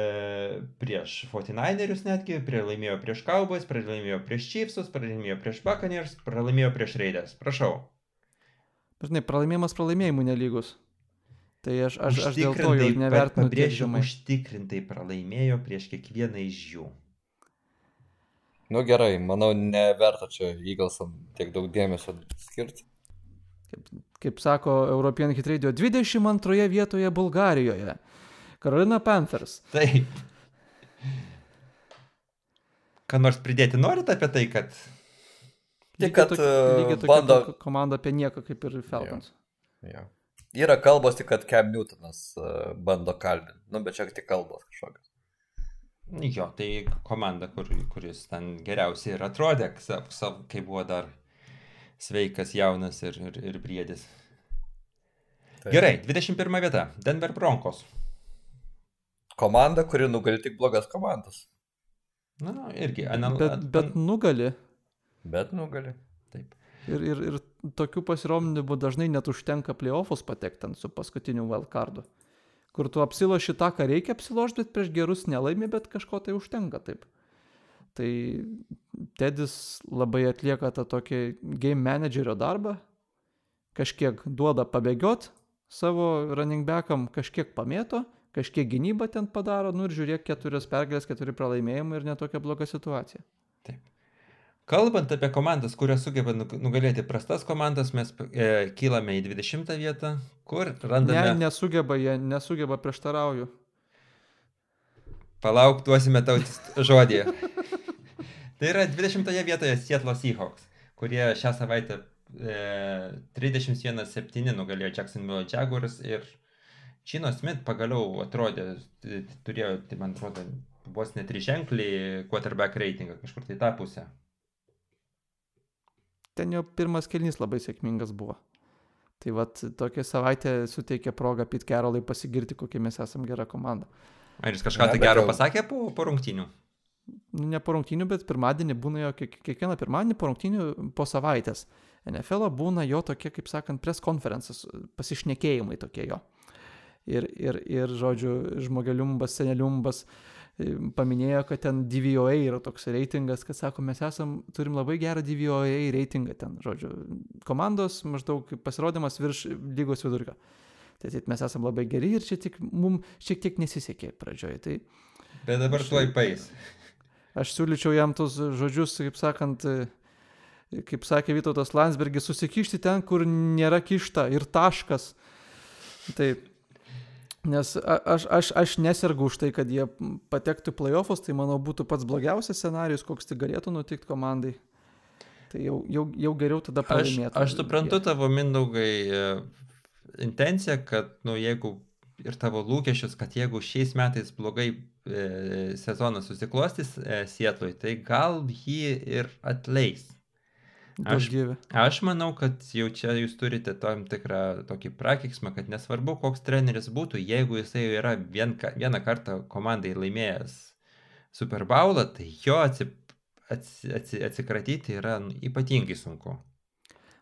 prieš 49erius netgi, pralaimėjo prieš Cowboys, pralaimėjo prieš Chiefsus, pralaimėjo prieš Buccaneers, pralaimėjo prieš Raiders. Prašau. Žinai, pralaimėjimas pralaimėjimų nelygus. Tai aš, aš, aš dėl to jau nevertinu. Pabrėžiu, užtikrintai pralaimėjo prieš kiekvieną iš jų. Nu gerai, manau, neverta čia Eaglesam tiek daug dėmesio skirti kaip, kaip sako European Hit Radio, 22 vietoje Bulgarijoje. Carolina Panthers. Taip. Ką nors pridėti norit apie tai, kad... Tik, kad tokia, lygiai tokia bando... komanda apie nieką kaip ir Falcons. Ja. Ja. Yra kalbos tik, kad Cam Newtonas uh, bando kalbinti. Nu, bet čia tik kalbos kažkokios. Jo, tai komanda, kur, kuris ten geriausiai ir atrodė, kai buvo dar sveikas, jaunas ir, ir, ir briedis. Taip. Gerai, 21 vieta. Denver Broncos. Komanda, kuri nugali tik blogas komandas. Na, irgi. Anal... Bet, bet nugali. Bet nugali. Taip. Ir, ir, ir tokių pasirominimų dažnai net užtenka playoffus patekti su paskutiniu wildcardu. Kur tu apsiloši tą, ką reikia apsilošti, bet prieš gerus nelaimi, bet kažko tai užtenka taip. Tai Tedis labai atlieka tą tokį game managerio darbą, kažkiek duoda pabėgiot savo running backam, kažkiek pamėto, kažkiek gynybą ten padaro, nu ir žiūrėk, keturios pergalės, keturi pralaimėjimai ir netokia bloga situacija. Taip. Kalbant apie komandas, kurios sugeba nugalėti prastas komandas, mes e, kylame į 20 vietą, kur randame... Ne, nesugeba, jie nesugeba, prieštarauju. Palauk, duosime tau žodį. tai yra 20 vietoje Seattle Seahawks, kurie šią savaitę e, 31-7 nugalėjo Jacksonville Jaguars ir Čino Smith pagaliau atrodė, turėjo, tai man atrodo, vos net triženklį quarterback reitingą kažkur tai tą pusę. Ten jo pirmas kelnys labai sėkmingas buvo. Tai vad tokia savaitė suteikė progą Pit Carolai pasigirti, kokie mes esame gera komanda. Ar jis kažką tai gero pasakė po, po rungtinių? Nu, ne po rungtinių, bet pirmadienį būna jo kiekvieną pirmadienį po rungtinių po savaitės. NFL būna jo tokie, kaip sakant, press konferences, pasišnekėjimai tokie jo ir, ir, ir žodžiu, žmogeliumbas, seneliumbas e, paminėjo, kad ten DVOA yra toks reitingas, kad sako, mes esam, turim labai gerą DVOA reitingą ten, žodžiu, komandos maždaug pasirodymas virš lygos vidurkio. Tai taip mes esam labai geri ir čia tik mums šiek tiek nesisekė pradžioje. Tai Bet dabar tuoj pais. Aš siūlyčiau jam tos žodžius, kaip sakant, kaip sakė Vytautas Landsbergis, susikišti ten, kur nėra kišta ir taškas. Taip, Nes aš, aš, aš nesergu už tai, kad jie patektų į playoffus, tai manau būtų pats blogiausias scenarius, koks tai galėtų nutikti komandai. Tai jau, jau, jau geriau tada pralaimėti. Aš, aš suprantu tavo mindaugai e, intenciją, kad, nu, jeigu ir tavo lūkesčius, kad jeigu šiais metais blogai sezonas susiklostys e, Sietlui, tai gal jį ir atleis. Aš, aš manau, kad jau čia jūs turite tam tikrą tokį prakiksmą, kad nesvarbu, koks treneris būtų, jeigu jisai yra vien, vieną kartą komandai laimėjęs Super Bowlą, tai jo atsip, atsi, atsi, atsikratyti yra nu, ypatingai sunku.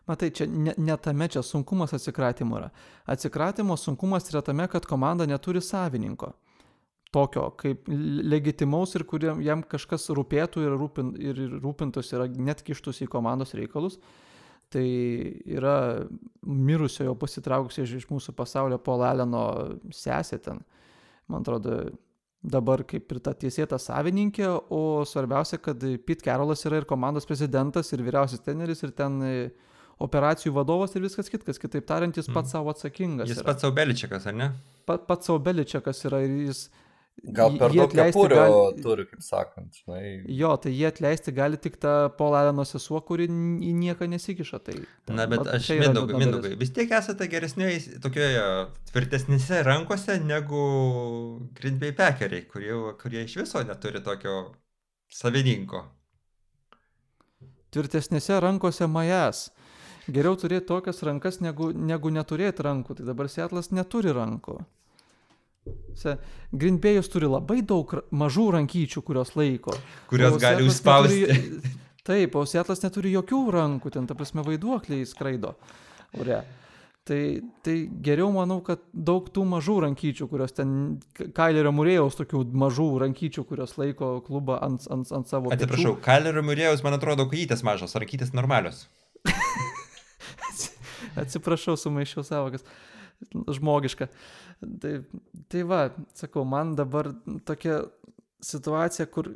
Matai, čia ne, ne tame čia sunkumas atsikratimo yra. Atsikratimo sunkumas yra tame, kad komanda neturi savininko tokio kaip legitimaus ir kuriam jam kažkas rūpėtų ir, rūpin, ir rūpintųsi, yra net kištus į komandos reikalus. Tai yra mirusiojo pasitraukusi iš mūsų pasaulio Paul Alleno sesė ten. Man atrodo, dabar kaip ir ta tiesėta savininkė, o svarbiausia, kad Pete Carolas yra ir komandos prezidentas, ir vyriausias treneris, ir ten operacijų vadovas ir viskas kitkas. Kitaip tariant, jis pats mm. savo atsakingas. Jis yra. pats savo beličiakas, ar ne? Pat, pats savo beličiakas yra ir jis Gal per daug kepurių gali... turi, kaip sakant. Žinai. Jo, tai jie atleisti gali tik tą Paul Alleno sesuo, kuri į nieką nesikiša. Tai, Na, bet aš mindaugai, mindaugai, vis tiek esate geresnioje, tokioje tvirtesnėse rankose negu Green Bay Packeriai, kurie, kurie iš viso neturi tokio savininko. Tvirtesnėse rankose majas. Geriau turėti tokias rankas, negu, negu neturėti rankų. Tai dabar Sietlas neturi rankų. Green Bay'us turi labai daug mažų rankyčių, kurios laiko. Kurios gali užspausti. Neturi, taip, o Sietlas neturi jokių rankų, ten, ta prasme, vaiduokliai skraido. Ore. Tai, tai geriau manau, kad daug tų mažų rankyčių, kurios ten, Kailerio Murėjaus tokių mažų rankyčių, kurios laiko klubą ant, ant, ant savo... Atsiprašau, Kailerio Murėjaus, man atrodo, kojytės mažos, rankytės normalios. Atsiprašau, sumaišiau savokas. Žmogiška. Tai, tai va, sakau, man dabar tokia situacija, kur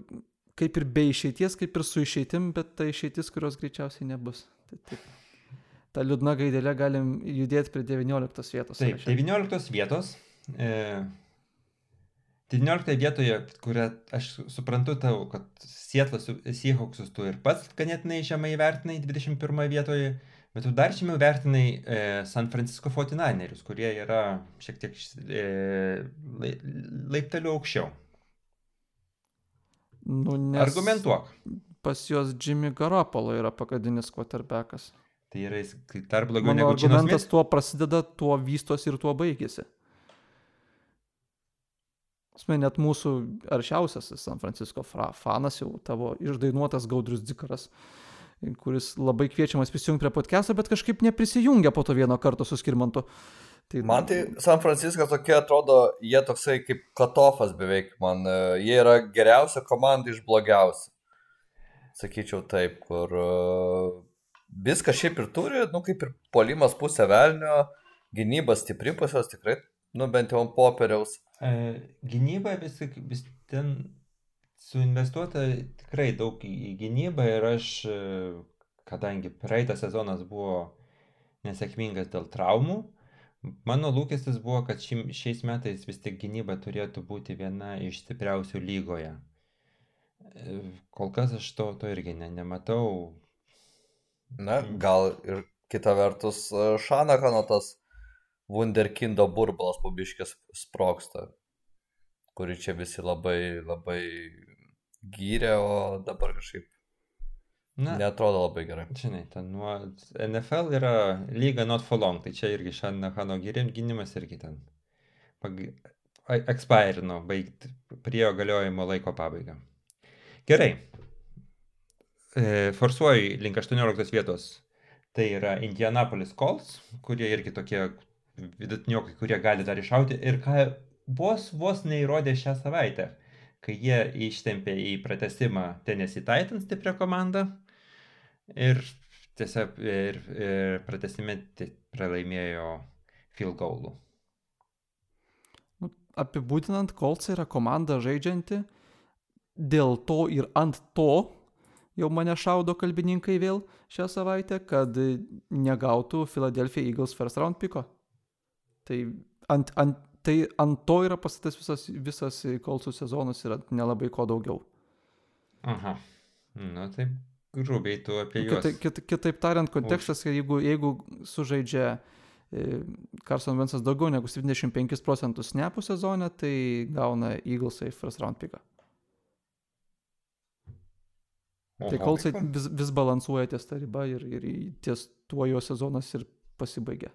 kaip ir be išeities, kaip ir su išeitim, bet ta išeitis, kurios greičiausiai nebus. Tai taip. Ta liūdna gaidelė galim judėti prie 19 vietos. Taip, 19 vietos. E, 19 vietoje, kurią aš suprantu tau, kad Sietlas Seahawksus tu ir pats ganėtinai žemai vertinai 21 vietoje, bet tu dar žemiau vertinai e, San Francisco 49erius, kurie yra šiek tiek e, laipteliu aukščiau. Nu, nes Argumentuok. Pas juos Jimmy Garoppolo yra pagadinis quarterbackas. Tai yra jis dar blogiau Mano negu argumentas tuo prasideda, tuo vystosi ir tuo baigėsi. Asme, net mūsų aršiausias San Francisco fra- fanas jau tavo išdainuotas Gaudrius Dzikaras, kuris labai kviečiamas prisijungti prie podcast'o, bet kažkaip neprisijungia po to vieno karto su Skirmantu. Tai, Man tai San Franciskas tokie atrodo, jie toksai kaip katofas beveik man, e, jie yra geriausia komanda iš blogiausių. Sakyčiau taip, kur e, viską šiaip ir turi, nu kaip ir polimas pusė velnio, gynybas stipri juos tikrai, nu bent jau ant popieriaus. E, gynyba vis, vis ten suinvestuota tikrai daug į, į gynybą ir aš, e, kadangi praeitas sezonas buvo nesėkmingas dėl traumų, mano lūkestis buvo, kad šim, šiais metais vis tik gynyba turėtų būti viena iš stipriausių lygoje. E, Kol kas aš to, to irgi ne, nematau. Na, gal ir kita vertus e, Šanakano tas Wunderkindo burbulas pabiškės sproksta, kurį čia visi labai, labai gyrė, o dabar kažkaip Na, netrodo labai gerai. žinai, ten nuo NFL yra lyga not for long, tai čia irgi Šanahano gynimas irgi ten pag... a- expirino, baigt prie jo galiojimo laiko pabaigą. Gerai. E, forsuoju link 18 vietos. Tai yra Indianapolis Colts, kurie irgi tokie vidutiniokai, kurie gali dar iššauti. Ir ką vos vos neįrodė šią savaitę, kai jie ištempė į pratesimą Tennessee Titans stiprią komandą. Ir tiesiog ir, ir pratesime pralaimėjo field goalų. nu, apibūdinant, Colts yra komanda žaidžianti, dėl to ir ant to jau mane šaudo kalbininkai vėl šią savaitę, kad negautų Philadelphia Eagles first round piko. Tai ant, ant, tai ant to yra pastatas visas, visas Coltsų sezonas ir nelabai ko daugiau. Aha. Na taip, grubiai tu apie juos. Kita, kit, kitaip tariant, kontekstas, kad jeigu, jeigu sužaidžia e, Carson Ventsas daugiau negu 75 procentus snapų sezone, tai gauna Eaglesai first round piką. Tai Oho. Coltsai vis, vis balansuoja ties tą ribą ir, ir ties tuo jo sezonas ir pasibaigia.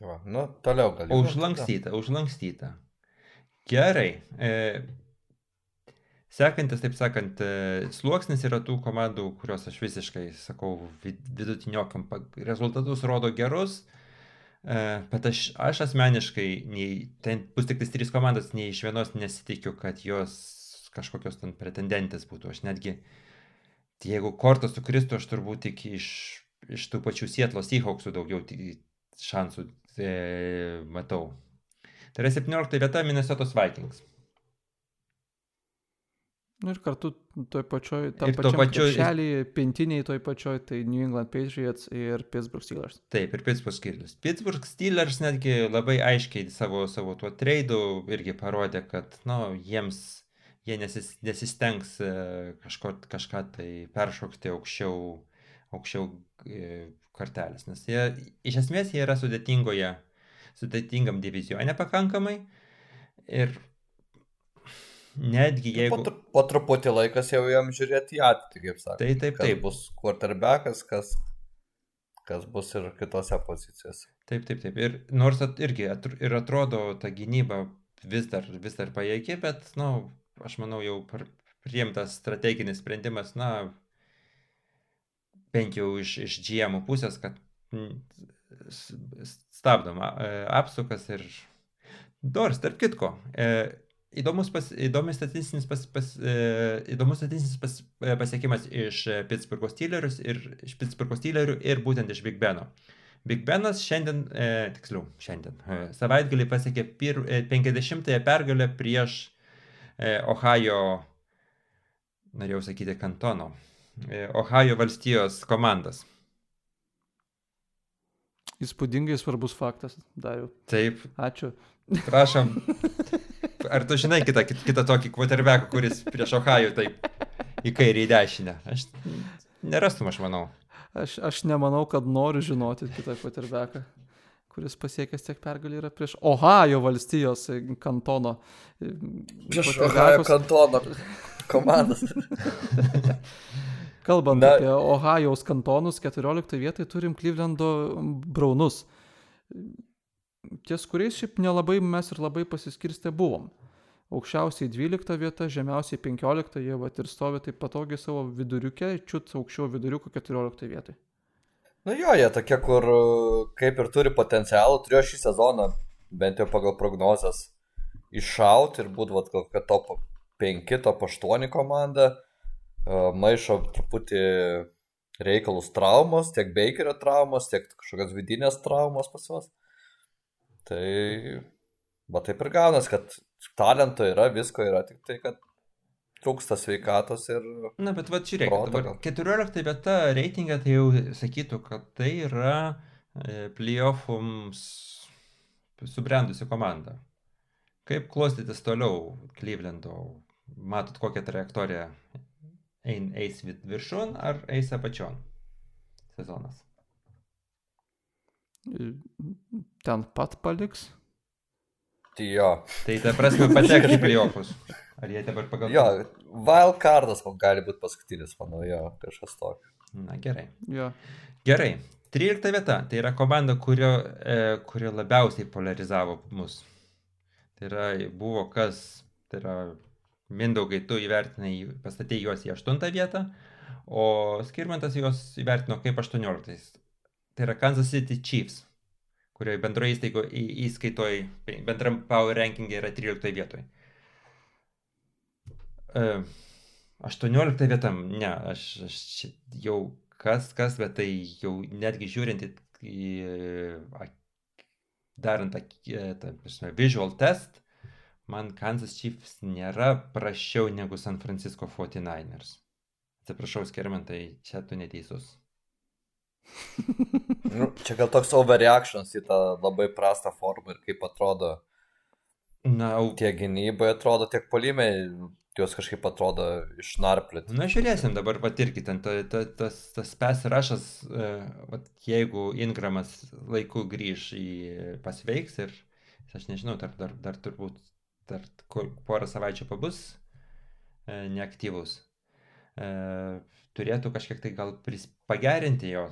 Va, nu, toliau gal. Užlankstyta, užlankstyta. Gerai. E, sekantis, taip sakant, e, sluoksnis yra tų komandų, kurios aš visiškai, sakau, vid- vidutiniokam rezultatus rodo gerus. E, bet aš, aš asmeniškai, nei, ten bus tik trys komandos, nei iš vienos nesitikiu, kad jos kažkokios ten pretendentės būtų. Aš netgi, jeigu kortas sukristų, aš turbūt tik iš, iš tų pačių Sietlo Seahawksų daugiau šansų e, matau. Tai yra 17 vieta Minnesotos Vikings. Nu ir kartu toj pačioj, tam pačiam pačiu- krepšelį, pintiniai toj pačioj, tai New England Patriots ir Pittsburgh Steelers. Taip, ir Pittsburgh Steelers. Pittsburgh Steelers netgi labai aiškiai savo, savo tuo treidu irgi parodė, kad, na, nu, jiems, jie nesis, nesistengs e, kažko, kažką tai peršokti aukščiau, aukščiau kartelės, nes jie, iš esmės, jie yra sudėtingoje, sudėtingam divizione pakankamai ir netgi Po, jeigu... tru, po truputį laikas jau jam žiūrėti į ateitį, kaip sakė. Tai taip, taip. bus quarterbackas, kas, kas bus ir kitose pozicijose. Taip, taip, taip. Ir nors at, irgi atr, ir atrodo ta gynyba vis dar, vis dar pajėgi, bet, na, nu, aš manau, jau priimtas strateginis sprendimas, na, bent jau iš, iš GM pusės, kad mm, stabdom e, apsukas ir... Nors, tarp kitko, e, įdomus, pas, įdomus statistinis, pas, pas, e, įdomus statistinis pas, pasiekimas iš Pittsburgh Steelers ir iš Pittsburgh Steelerių ir būtent iš Big Beno. Big Benas šiandien, e, tiksliau, šiandien, e, savaitgalį pasiekė pir, e, 50-ąją pergalę prieš e, Ohio, norėjau sakyti, kantono, e, Ohio valstijos komandas. Įspūdingai svarbus faktas, dariau. Taip, Ačiū. prašom. ar tu žinai kitą, kitą tokį quarterbacką, kuris prieš Ohio taip į kairę į dešinę? Aš nerastum, aš manau. Aš, aš nemanau, kad noriu žinoti kitą quarterbacką kuris pasiekęs tiek pergalį yra prieš Ohio valstijos kantono. Prieš Ohio kantono komandas. Kalbant Na, apie Ohajos kantonus, 14 vietai turim Clevelando Braunus, ties kuriais šiaip nelabai mes ir labai pasiskirstę buvom. Aukščiausiai 12 vieta, žemiausiai 15, jie va ir stovi taip patogiai savo viduriuke, čiut aukščiau viduriuko 14 vietai. Nu jo, jie tokie, kur kaip ir turi potencialą, turėjo šį sezoną, bent jau pagal prognozes, iššauti ir būtų kokia top 5, top 8 komanda maišo truputį reikalus traumos, tiek Bakerio traumos, tiek kažkokios vidinės traumos pas juos. Tai, va taip ir gaunas, kad talento yra, visko yra, tik tai, kad trūksta sveikatos ir... Na, bet va, žiūrėk, dabar 14 vieta reitingą tai jau sakytų, kad tai yra e, playoffums subrendusi komanda. Kaip klostytis toliau Clevelando? Matot kokią trajektoriją ein, eis viršun ar eis apačion sezonas? Ten pat paliks? Tai jo. Tai ta prasme patekti į playoffus. Ar jie dabar pagal... Jo, wildcardas gali būti paskutinis, manau, jo, kažkas tokio. Na gerai. Jo. Gerai. 13 vieta. Tai yra komanda, kurio, e, kurio labiausiai polarizavo mus. Tai yra, buvo kas, tai yra Mindaugai, tu įvertinai, pastatė juos į 8 vietą, o Skirmantas juos įvertino kaip 18. Tai yra Kansas City Chiefs, kurioje bendroje įstaigo įskaitoj, bendram power rankingė yra 13 vietoje. 18 vieta, ne, aš, aš jau kas, kas, bet tai jau netgi žiūrint į, darant tą, tą visual test, man Kansas Chiefs nėra prašiau negu San Francisco 49ers. Atsiprašau, Skermentai, čia tu neteisus. nu, čia gal toks overreactions į tą labai prastą formą ir kaip atrodo. Na, tiek gynybai atrodo, tiek polimai, jos kažkaip atrodo išnarplėti. Na, žiūrėsim dabar patirkit, ta, ta, tas, tas pes rašas, uh, jeigu Ingramas laiku grįž į pasveiks ir aš nežinau, dar, dar, dar turbūt dar porą savaičių pabus e, neaktyvus, e, turėtų kažkiek tai gal pris, pagerinti jo,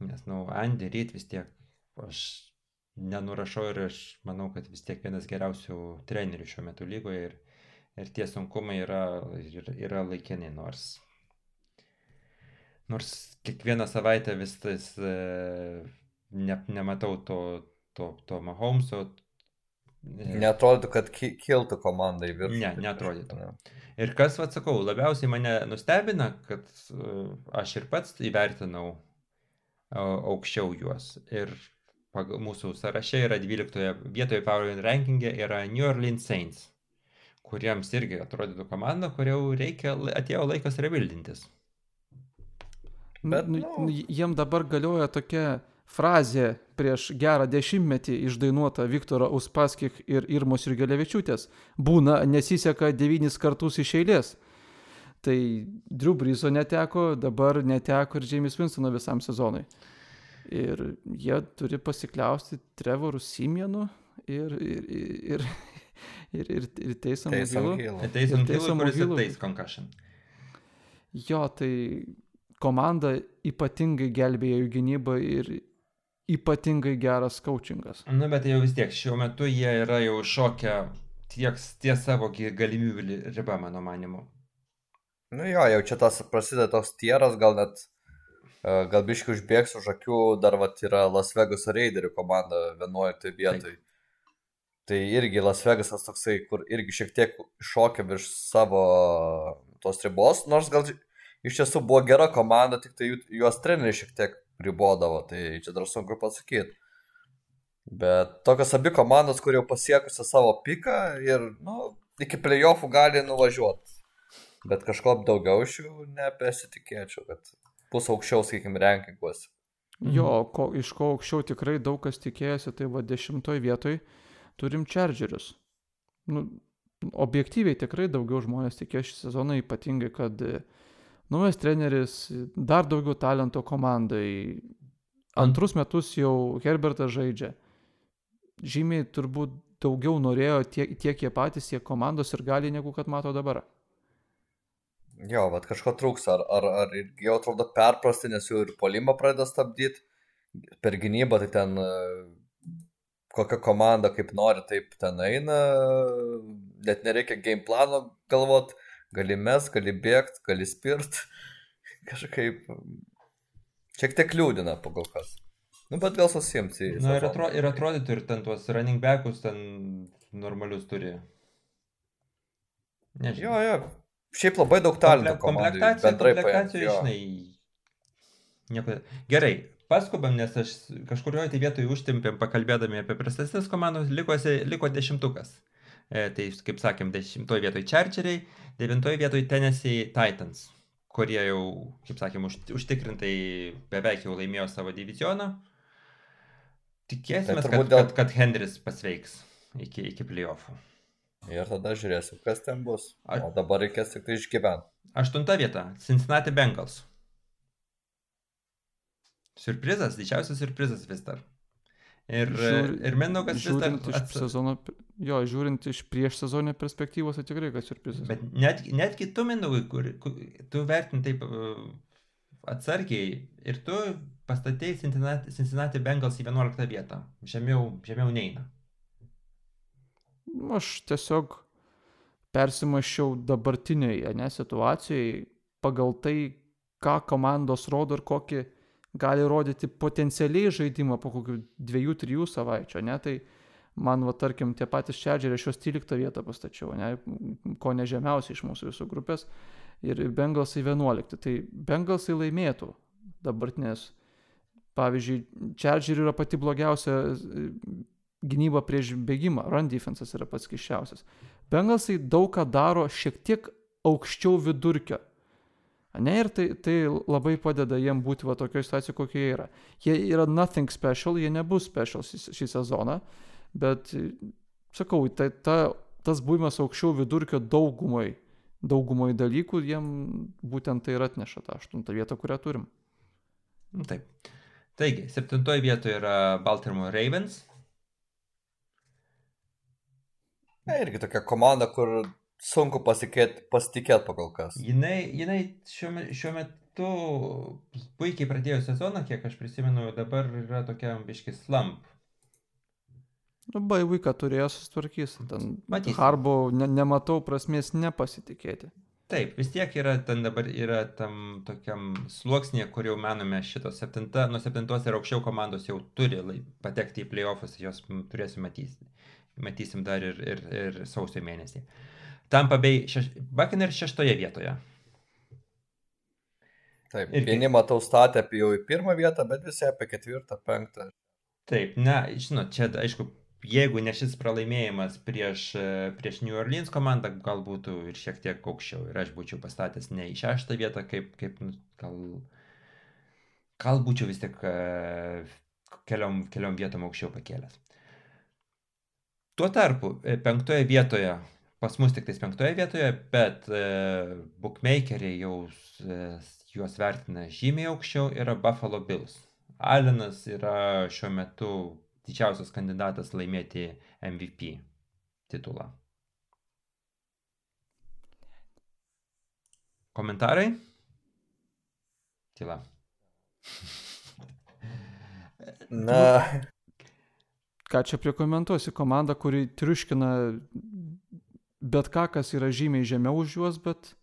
nes, na, nu, Andy Reid vis tiek aš nenurašau ir aš manau, kad vis tiek vienas geriausių trenerių šiuo metu lygoje ir, ir tie sunkumai yra, yra, yra laikini, nors, nors kiekvieną savaitę vis tas e, ne, nematau to, to, to Mahomeso, Netrodytų, kad ki kiltų komandai viršų. Ne, netrodytų. Ne. Ir kas, atsakau, labiausiai mane nustebina, kad uh, aš ir pats įvertinau uh, aukščiau juos. Ir pagal mūsų sąraše yra 12 vietoje Power Rankingė yra New Orleans Saints, kuriems irgi atrodytų komanda, kur jau reikia, atėjo laikas rebildintis. Bet nu, nu, jiem dabar galioja tokia frazė prieš gerą dešimtmetį išdainuota Viktoro Uspaskich ir Irmos Jurgelevičiūtės būna nesiseka devynis kartus iš eilės. Tai Drew Briso neteko, dabar neteko ir James Winstono visam sezonui. Ir jie turi pasikliausti Trevorų Simienu ir, ir, ir, ir, ir, ir Teisom Hilu. Teisom Hilu, kuris ir Teis Concussion. Jo, tai komanda ypatingai gelbėjo jų gynybą ir ypatingai geras coachingas. Na, nu, bet jau vis tiek, šiuo metu jie yra jau šokę tiek ties savo galimybių ribą, mano manimu. Nu jo, jau čia tas prasideda toks tieras, gal net, e, gal biškai užbėgs už akių, dar vat yra Las Vegas Raiderių komanda 11 vietoj. Taip. Tai irgi Las Vegasas toksai, kur irgi šiek tiek šokia virš savo tos ribos, nors gal iš tiesų buvo gera komanda, tik tai juos treneriai šiek tiek ribodavo, tai čia dar sunku pasakyti. Bet tokios abi komandos, kur jau pasiekusi savo piką ir, nu, iki playoffų gali nuvažiuoti. Bet kažko daugiau iš jų nepesitikėčiau, kad bus aukščiau, sakykime, rankinguose. Jo, ko, iš ko aukščiau tikrai daug kas tikėjosi, tai va dešimtoj vietoj turim Chargerius. Nu, objektyviai tikrai daugiau žmonės tikėjo šį sezoną, ypatingai, kad naujas treneris, dar daugiau talento komandai. Antrus metus jau Herbertas žaidžia. Žymiai turbūt daugiau norėjo tiek, tiek jie patys, tiek komandos ir gali, negu kad mato dabar. Jo, bet kažko trūks, ar, ar, ar jau atrodo perprasti, nes jau ir polimą pradeda stabdyti, per gynybą tai ten kokia komanda kaip nori, taip ten eina, net nereikia game plano galvot, gali mes, gali bėgti, gali spirt, kažkaip šiek tiek liūdina pagal kas. Nu, bet gal susijimti. Na, ir, atro, ir atrodytų, ir ten tuos running backus ten normalius turi. Nežinau. Jo, jo. Šiaip labai daug talentų. Komplektacija, komplektacija, žinai. Nieko. Gerai, paskubam, nes aš kažkurioje tai vietoje užtimpėm pakalbėdami apie prastesnės komandos, likosi, liko dešimtukas. Tai, kaip sakėm, dešimtoje vietoje Chargeriai, devintoje vietoje Tennessee Titans, kurie jau, kaip sakėm, už, užtikrintai beveik jau laimėjo savo divizioną. Tikėsime, tai kad, dėl... kad, kad Henris pasveiks iki, iki playoffų. Ir tada žiūrėsim, kas ten bus. O dabar reikės tik tai išgyventi. Aštunta vieta - Cincinnati Bengals. Surprizas, didžiausias surprizas vis dar. Ir, Žiūr, ir Mindaugas vis dar... Iš sezono, jo, žiūrint iš prieš sezoninio perspektyvos, tai tikrai kad surprizas. Bet net, netgi tu, Mindaugai, kur, kur tu vertin taip uh, atsargiai ir tu pastatėjai Cincinnati, Cincinnati Bengals į 11 vietą. Žemiau, žemiau neina. Aš tiesiog persimašiau dabartinėje ne, situacijoje pagal tai, ką komandos rodo ir kokį gali rodyti potencialiai žaidimą po kokių dviejų, trijų savaičių, ne, tai man, va, tarkim, tie patys Čedžeriai šios 13 vietą pastačiau, ne, ko nežemiausiai iš mūsų visų grupės, ir Bengalsai 11. Tai Bengalsai laimėtų dabartinės. Pavyzdžiui, Čedžeriai yra pati blogiausia e, gynyba prieš bėgimą, run defensas yra pats kiščiausias. Bengalsai daug ką daro šiek tiek aukščiau vidurkio Ne, ir tai, tai labai padeda jiem būti va tokioje situacijoje, kokie jie yra. Jie yra nothing special, jie nebus special šį sezoną, bet, sakau, tai, ta, tas buvimas aukščiau vidurkio daugumai, daugumai dalykų, jiem būtent tai ir atneša tą aštuntą vietą, kurią turim. Taip. Taigi, septintoje vietoje yra Baltimore Ravens. Na, irgi tokia komanda, kur sunku pasitikėti pasitikėt pagal kas. Jinai, jinai šiuo, šiuo metu puikiai pradėjo sezoną, kiek aš prisimenu, dabar yra tokia biški slump. Labai vaiką turėjo susitvarkys. Matysim. Harbo ne, nematau prasmės nepasitikėti. Taip, vis tiek yra ten dabar yra tam tokiam sluoksnėje, kur jau manome šitos septinta, nuo septintos ir aukščiau komandos jau turi lai, patekti į playoffus, jos turėsim matysim. Matysim dar ir, ir, ir sausio mėnesį. Uh, Tampa Bay šeš... Buccaneers šeštoje vietoje. Taip, ir vieni matau statę apie jau į pirmą vietą, bet visi apie ketvirtą, penktą. Taip, na, žinot, čia aišku, jeigu ne šis pralaimėjimas prieš, prieš New Orleans komandą, gal būtų ir šiek tiek aukščiau. Ir aš būčiau pastatęs ne į šeštą vietą, kaip, kaip nu, gal, gal būčiau vis tik keliom, keliom vietom aukščiau pakėlęs. Tuo tarpu, penktoje vietoje pas mus tik tais penktoje vietoje, bet e, bookmakeriai jau e, juos vertina žymiai aukščiau, yra Buffalo Bills. Alenas yra šiuo metu didžiausias kandidatas laimėti MVP titulą. Komentarai? Tyla. Na. Ką čia prikomentuosi? Komanda, kuri triuškina bet ką, kas yra žymiai žemiau už juos, bet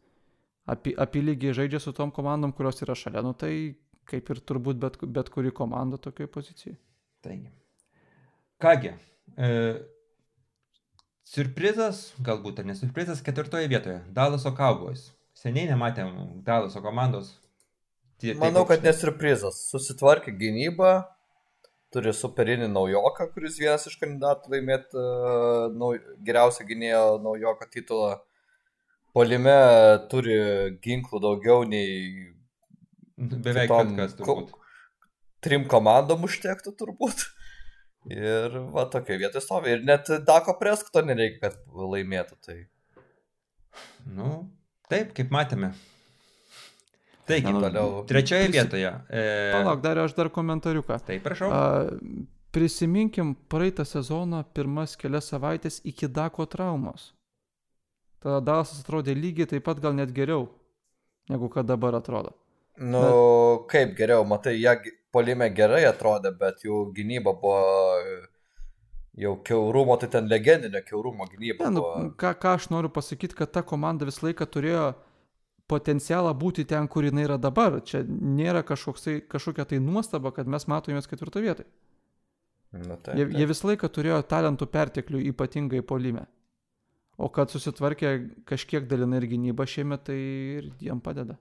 apie, apie lygiai žaidžia su tom komandom, kurios yra šalia, nu tai kaip ir turbūt bet, bet kuri komanda tokioje pozicijoje. Taigi. Kągi, e, surprizas, galbūt ar nesurprizas, ketvirtoje vietoje - Dalaso Cowboys. Seniai nematėm Dalaso komandos. Tie, Manau, kad nesurprizas. Susitvarkė gynybą, turi superinį naujoką, kuris vienas iš kandidatų laimėti uh, nau, geriausią gynėjo naujoko titulą. Polime turi ginklų daugiau nei... Beveik kitom, kas turbūt. Trim komandom užtektų turbūt. Ir va tokia vieta stovi. Ir net Dako Presko nereikia, kad laimėtų. Tai. Nu, taip, kaip matėme. Taigi, nu, toliau. Trečioje prisi... vietoje. E... Palauk, dar aš dar komentariuką. Taip, prašau. A, prisiminkim praeitą sezoną pirmas kelias savaitės iki Dako traumos. Tada Dalasas atrodė lygiai taip pat gal net geriau, negu kad dabar atrodo. Nu, bet... kaip geriau, matai, jie polime gerai atrodė, bet jų gynyba buvo jau keurumo, tai ten legendinė keurumo gynyba. Ne, nu, ką, ką aš noriu pasakyti, kad ta komanda visą laiką turėjo potencialą būti ten, kur jinai yra dabar. Čia nėra kažkoksai, kažkokia tai nuostaba, kad mes matomės ketvirtą vietą. Na, taip, jie, jie visą laiką turėjo talentų perteklių, ypatingai polime. O kad susitvarkė kažkiek dalinai ir gynyba šiemet, tai ir jiem padeda.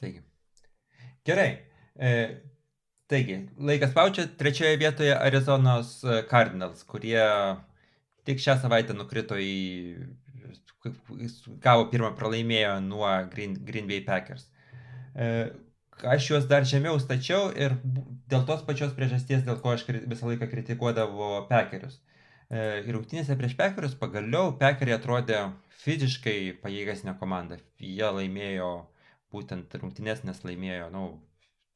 Taigi. Gerai. E, taigi, laikas paučia. Trečioje vietoje Arizonos Cardinals, kurie tik šią savaitę nukrito į gavo pirmą pralaimėjo nuo Green, Green Bay Packers. E, aš juos dar žemiau stačiau ir dėl tos pačios priežasties, dėl ko aš visą laiką kritikuodavo Packerius. E, ir rungtynėse prieš Packerius pagaliau Packeriai atrodė fiziškai pajėgesnė komanda. Jie laimėjo būtent rungtynės, nes laimėjo, na, nu,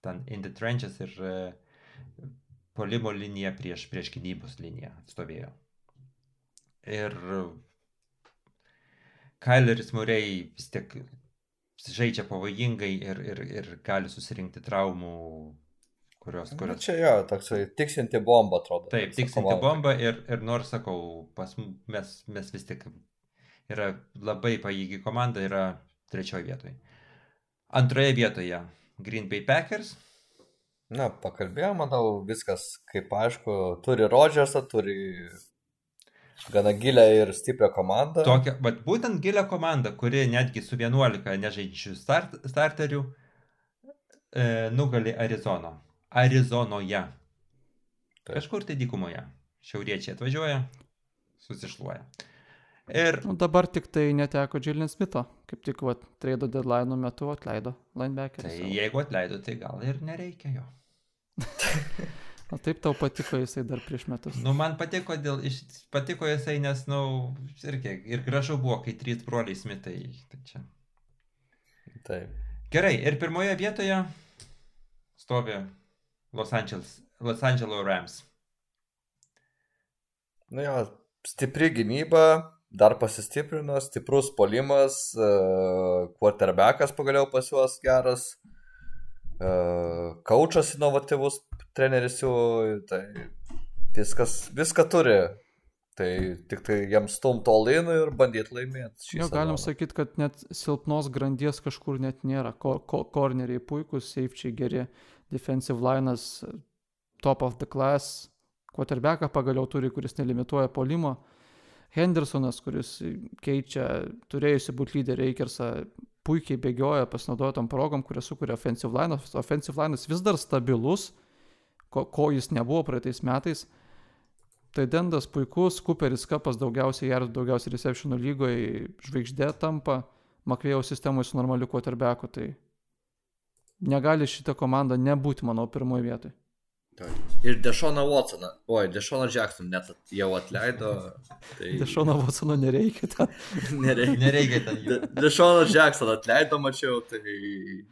ten in the trenches ir e, polimo linija prieš, prieš gynybos liniją atstovėjo. Ir Kaileris Murray vis tiek žaidžia pavojingai ir, ir, ir gali susirinkti traumų, kurios... kurios... Na, čia jo, toksai tiksinti bomba atrodo. Taip, tiksinti bomba ir, ir nors sakau, pas mes, mes vis tik yra labai pajėgi komanda, yra trečioje vietoje. Antroje vietoje Green Bay Packers. Na, pakalbėjome, manau, viskas kaip aišku, turi Rodžersą, turi gana gilę ir stiprią komandą. Tokia, bet būtent gilę komandą, kuri netgi su 11 nežaidžių start, starterių e, nugali Arizono. Arizonoje. Taip. Kažkur tai dykumoje. Šiauriečiai atvažiuoja, susišluoja. Ir nu, dabar tik tai neteko Jillian Smitho, kaip tik vat, trade deadline metu atleido linebacker. Tai savo. jeigu atleido, tai gal ir nereikia jo. O taip tau patiko jisai dar prieš metus. Nu, man patiko, dėl, iš, patiko jisai, nes, na, nu, irgi, ir gražu buvo, kai trys broliai smitai. Tai čia. Taip. Gerai, ir pirmoje vietoje stovi Los Angeles, Los Angeles Rams. Nu jo, stipri gynyba, dar pasistiprino, stiprus polimas, uh, quarterbackas pagaliau pas juos geras, uh, kaučas inovatyvus treneris jau, tai viskas, viską turi. Tai tik tai jiems stumt olin ir bandyti laimėti. Jo, galim sakyti, kad net silpnos grandies kažkur net nėra. Kor ko korneriai puikūs, safečiai geri, defensive linas top of the class, quarterbacką pagaliau turi, kuris nelimituoja polimo. Hendersonas, kuris keičia turėjusi būti lyderį Eikersą, puikiai bėgioja, pasinaudoja tom progom, kurias sukuria offensive line. Offensive line vis dar stabilus, ko, ko jis nebuvo praeitais metais. Tai Dendas puikus, Cooperis Kapas daugiausiai jardų, daugiausiai receptionų lygoje žvaigždė tampa, Makvėjaus sistemoje su normaliu quarterbacku, tai negali šitą komandą nebūti, manau, pirmoje vietoje. Ir Dešoną Watsoną, oi, Dešoną Jacksoną net jau atleido. Tai... Dešoną Watsoną nereikia ten. nereikia. nereikia ten. De Dešoną Jacksoną atleido, mačiau, tai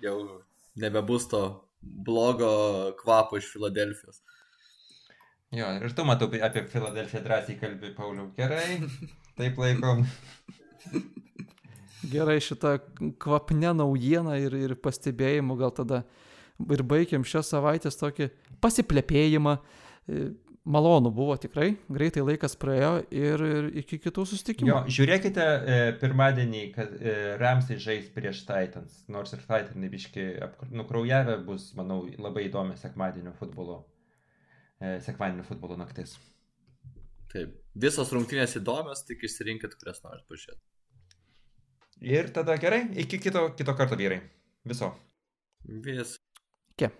jau nebebus to blogo kvapo iš Filadelfijos. Jo, ir tu matau apie Filadelfiją drąsiai kalbi, Pauliau. Gerai, taip laikom. Gerai, šitą kvapnę naujieną ir, ir pastebėjimų gal tada ir baigiam šią savaitę tokį pasiplepėjimą malonu buvo tikrai, greitai laikas praėjo ir, iki kitų susitikimų. Jo, žiūrėkite e, pirmadienį, kad e, Ramsai žais prieš Titans, nors ir Titanai biški nukraujavę bus, manau, labai įdomi sekmadienio futbolo, e, sekmadienio futbolo naktis. Taip, visos rungtynės įdomios, tik išsirinkit, kurias norit pažiūrėti. Ir tada gerai, iki kito, kito karto vyrai. Viso. Vis. ikke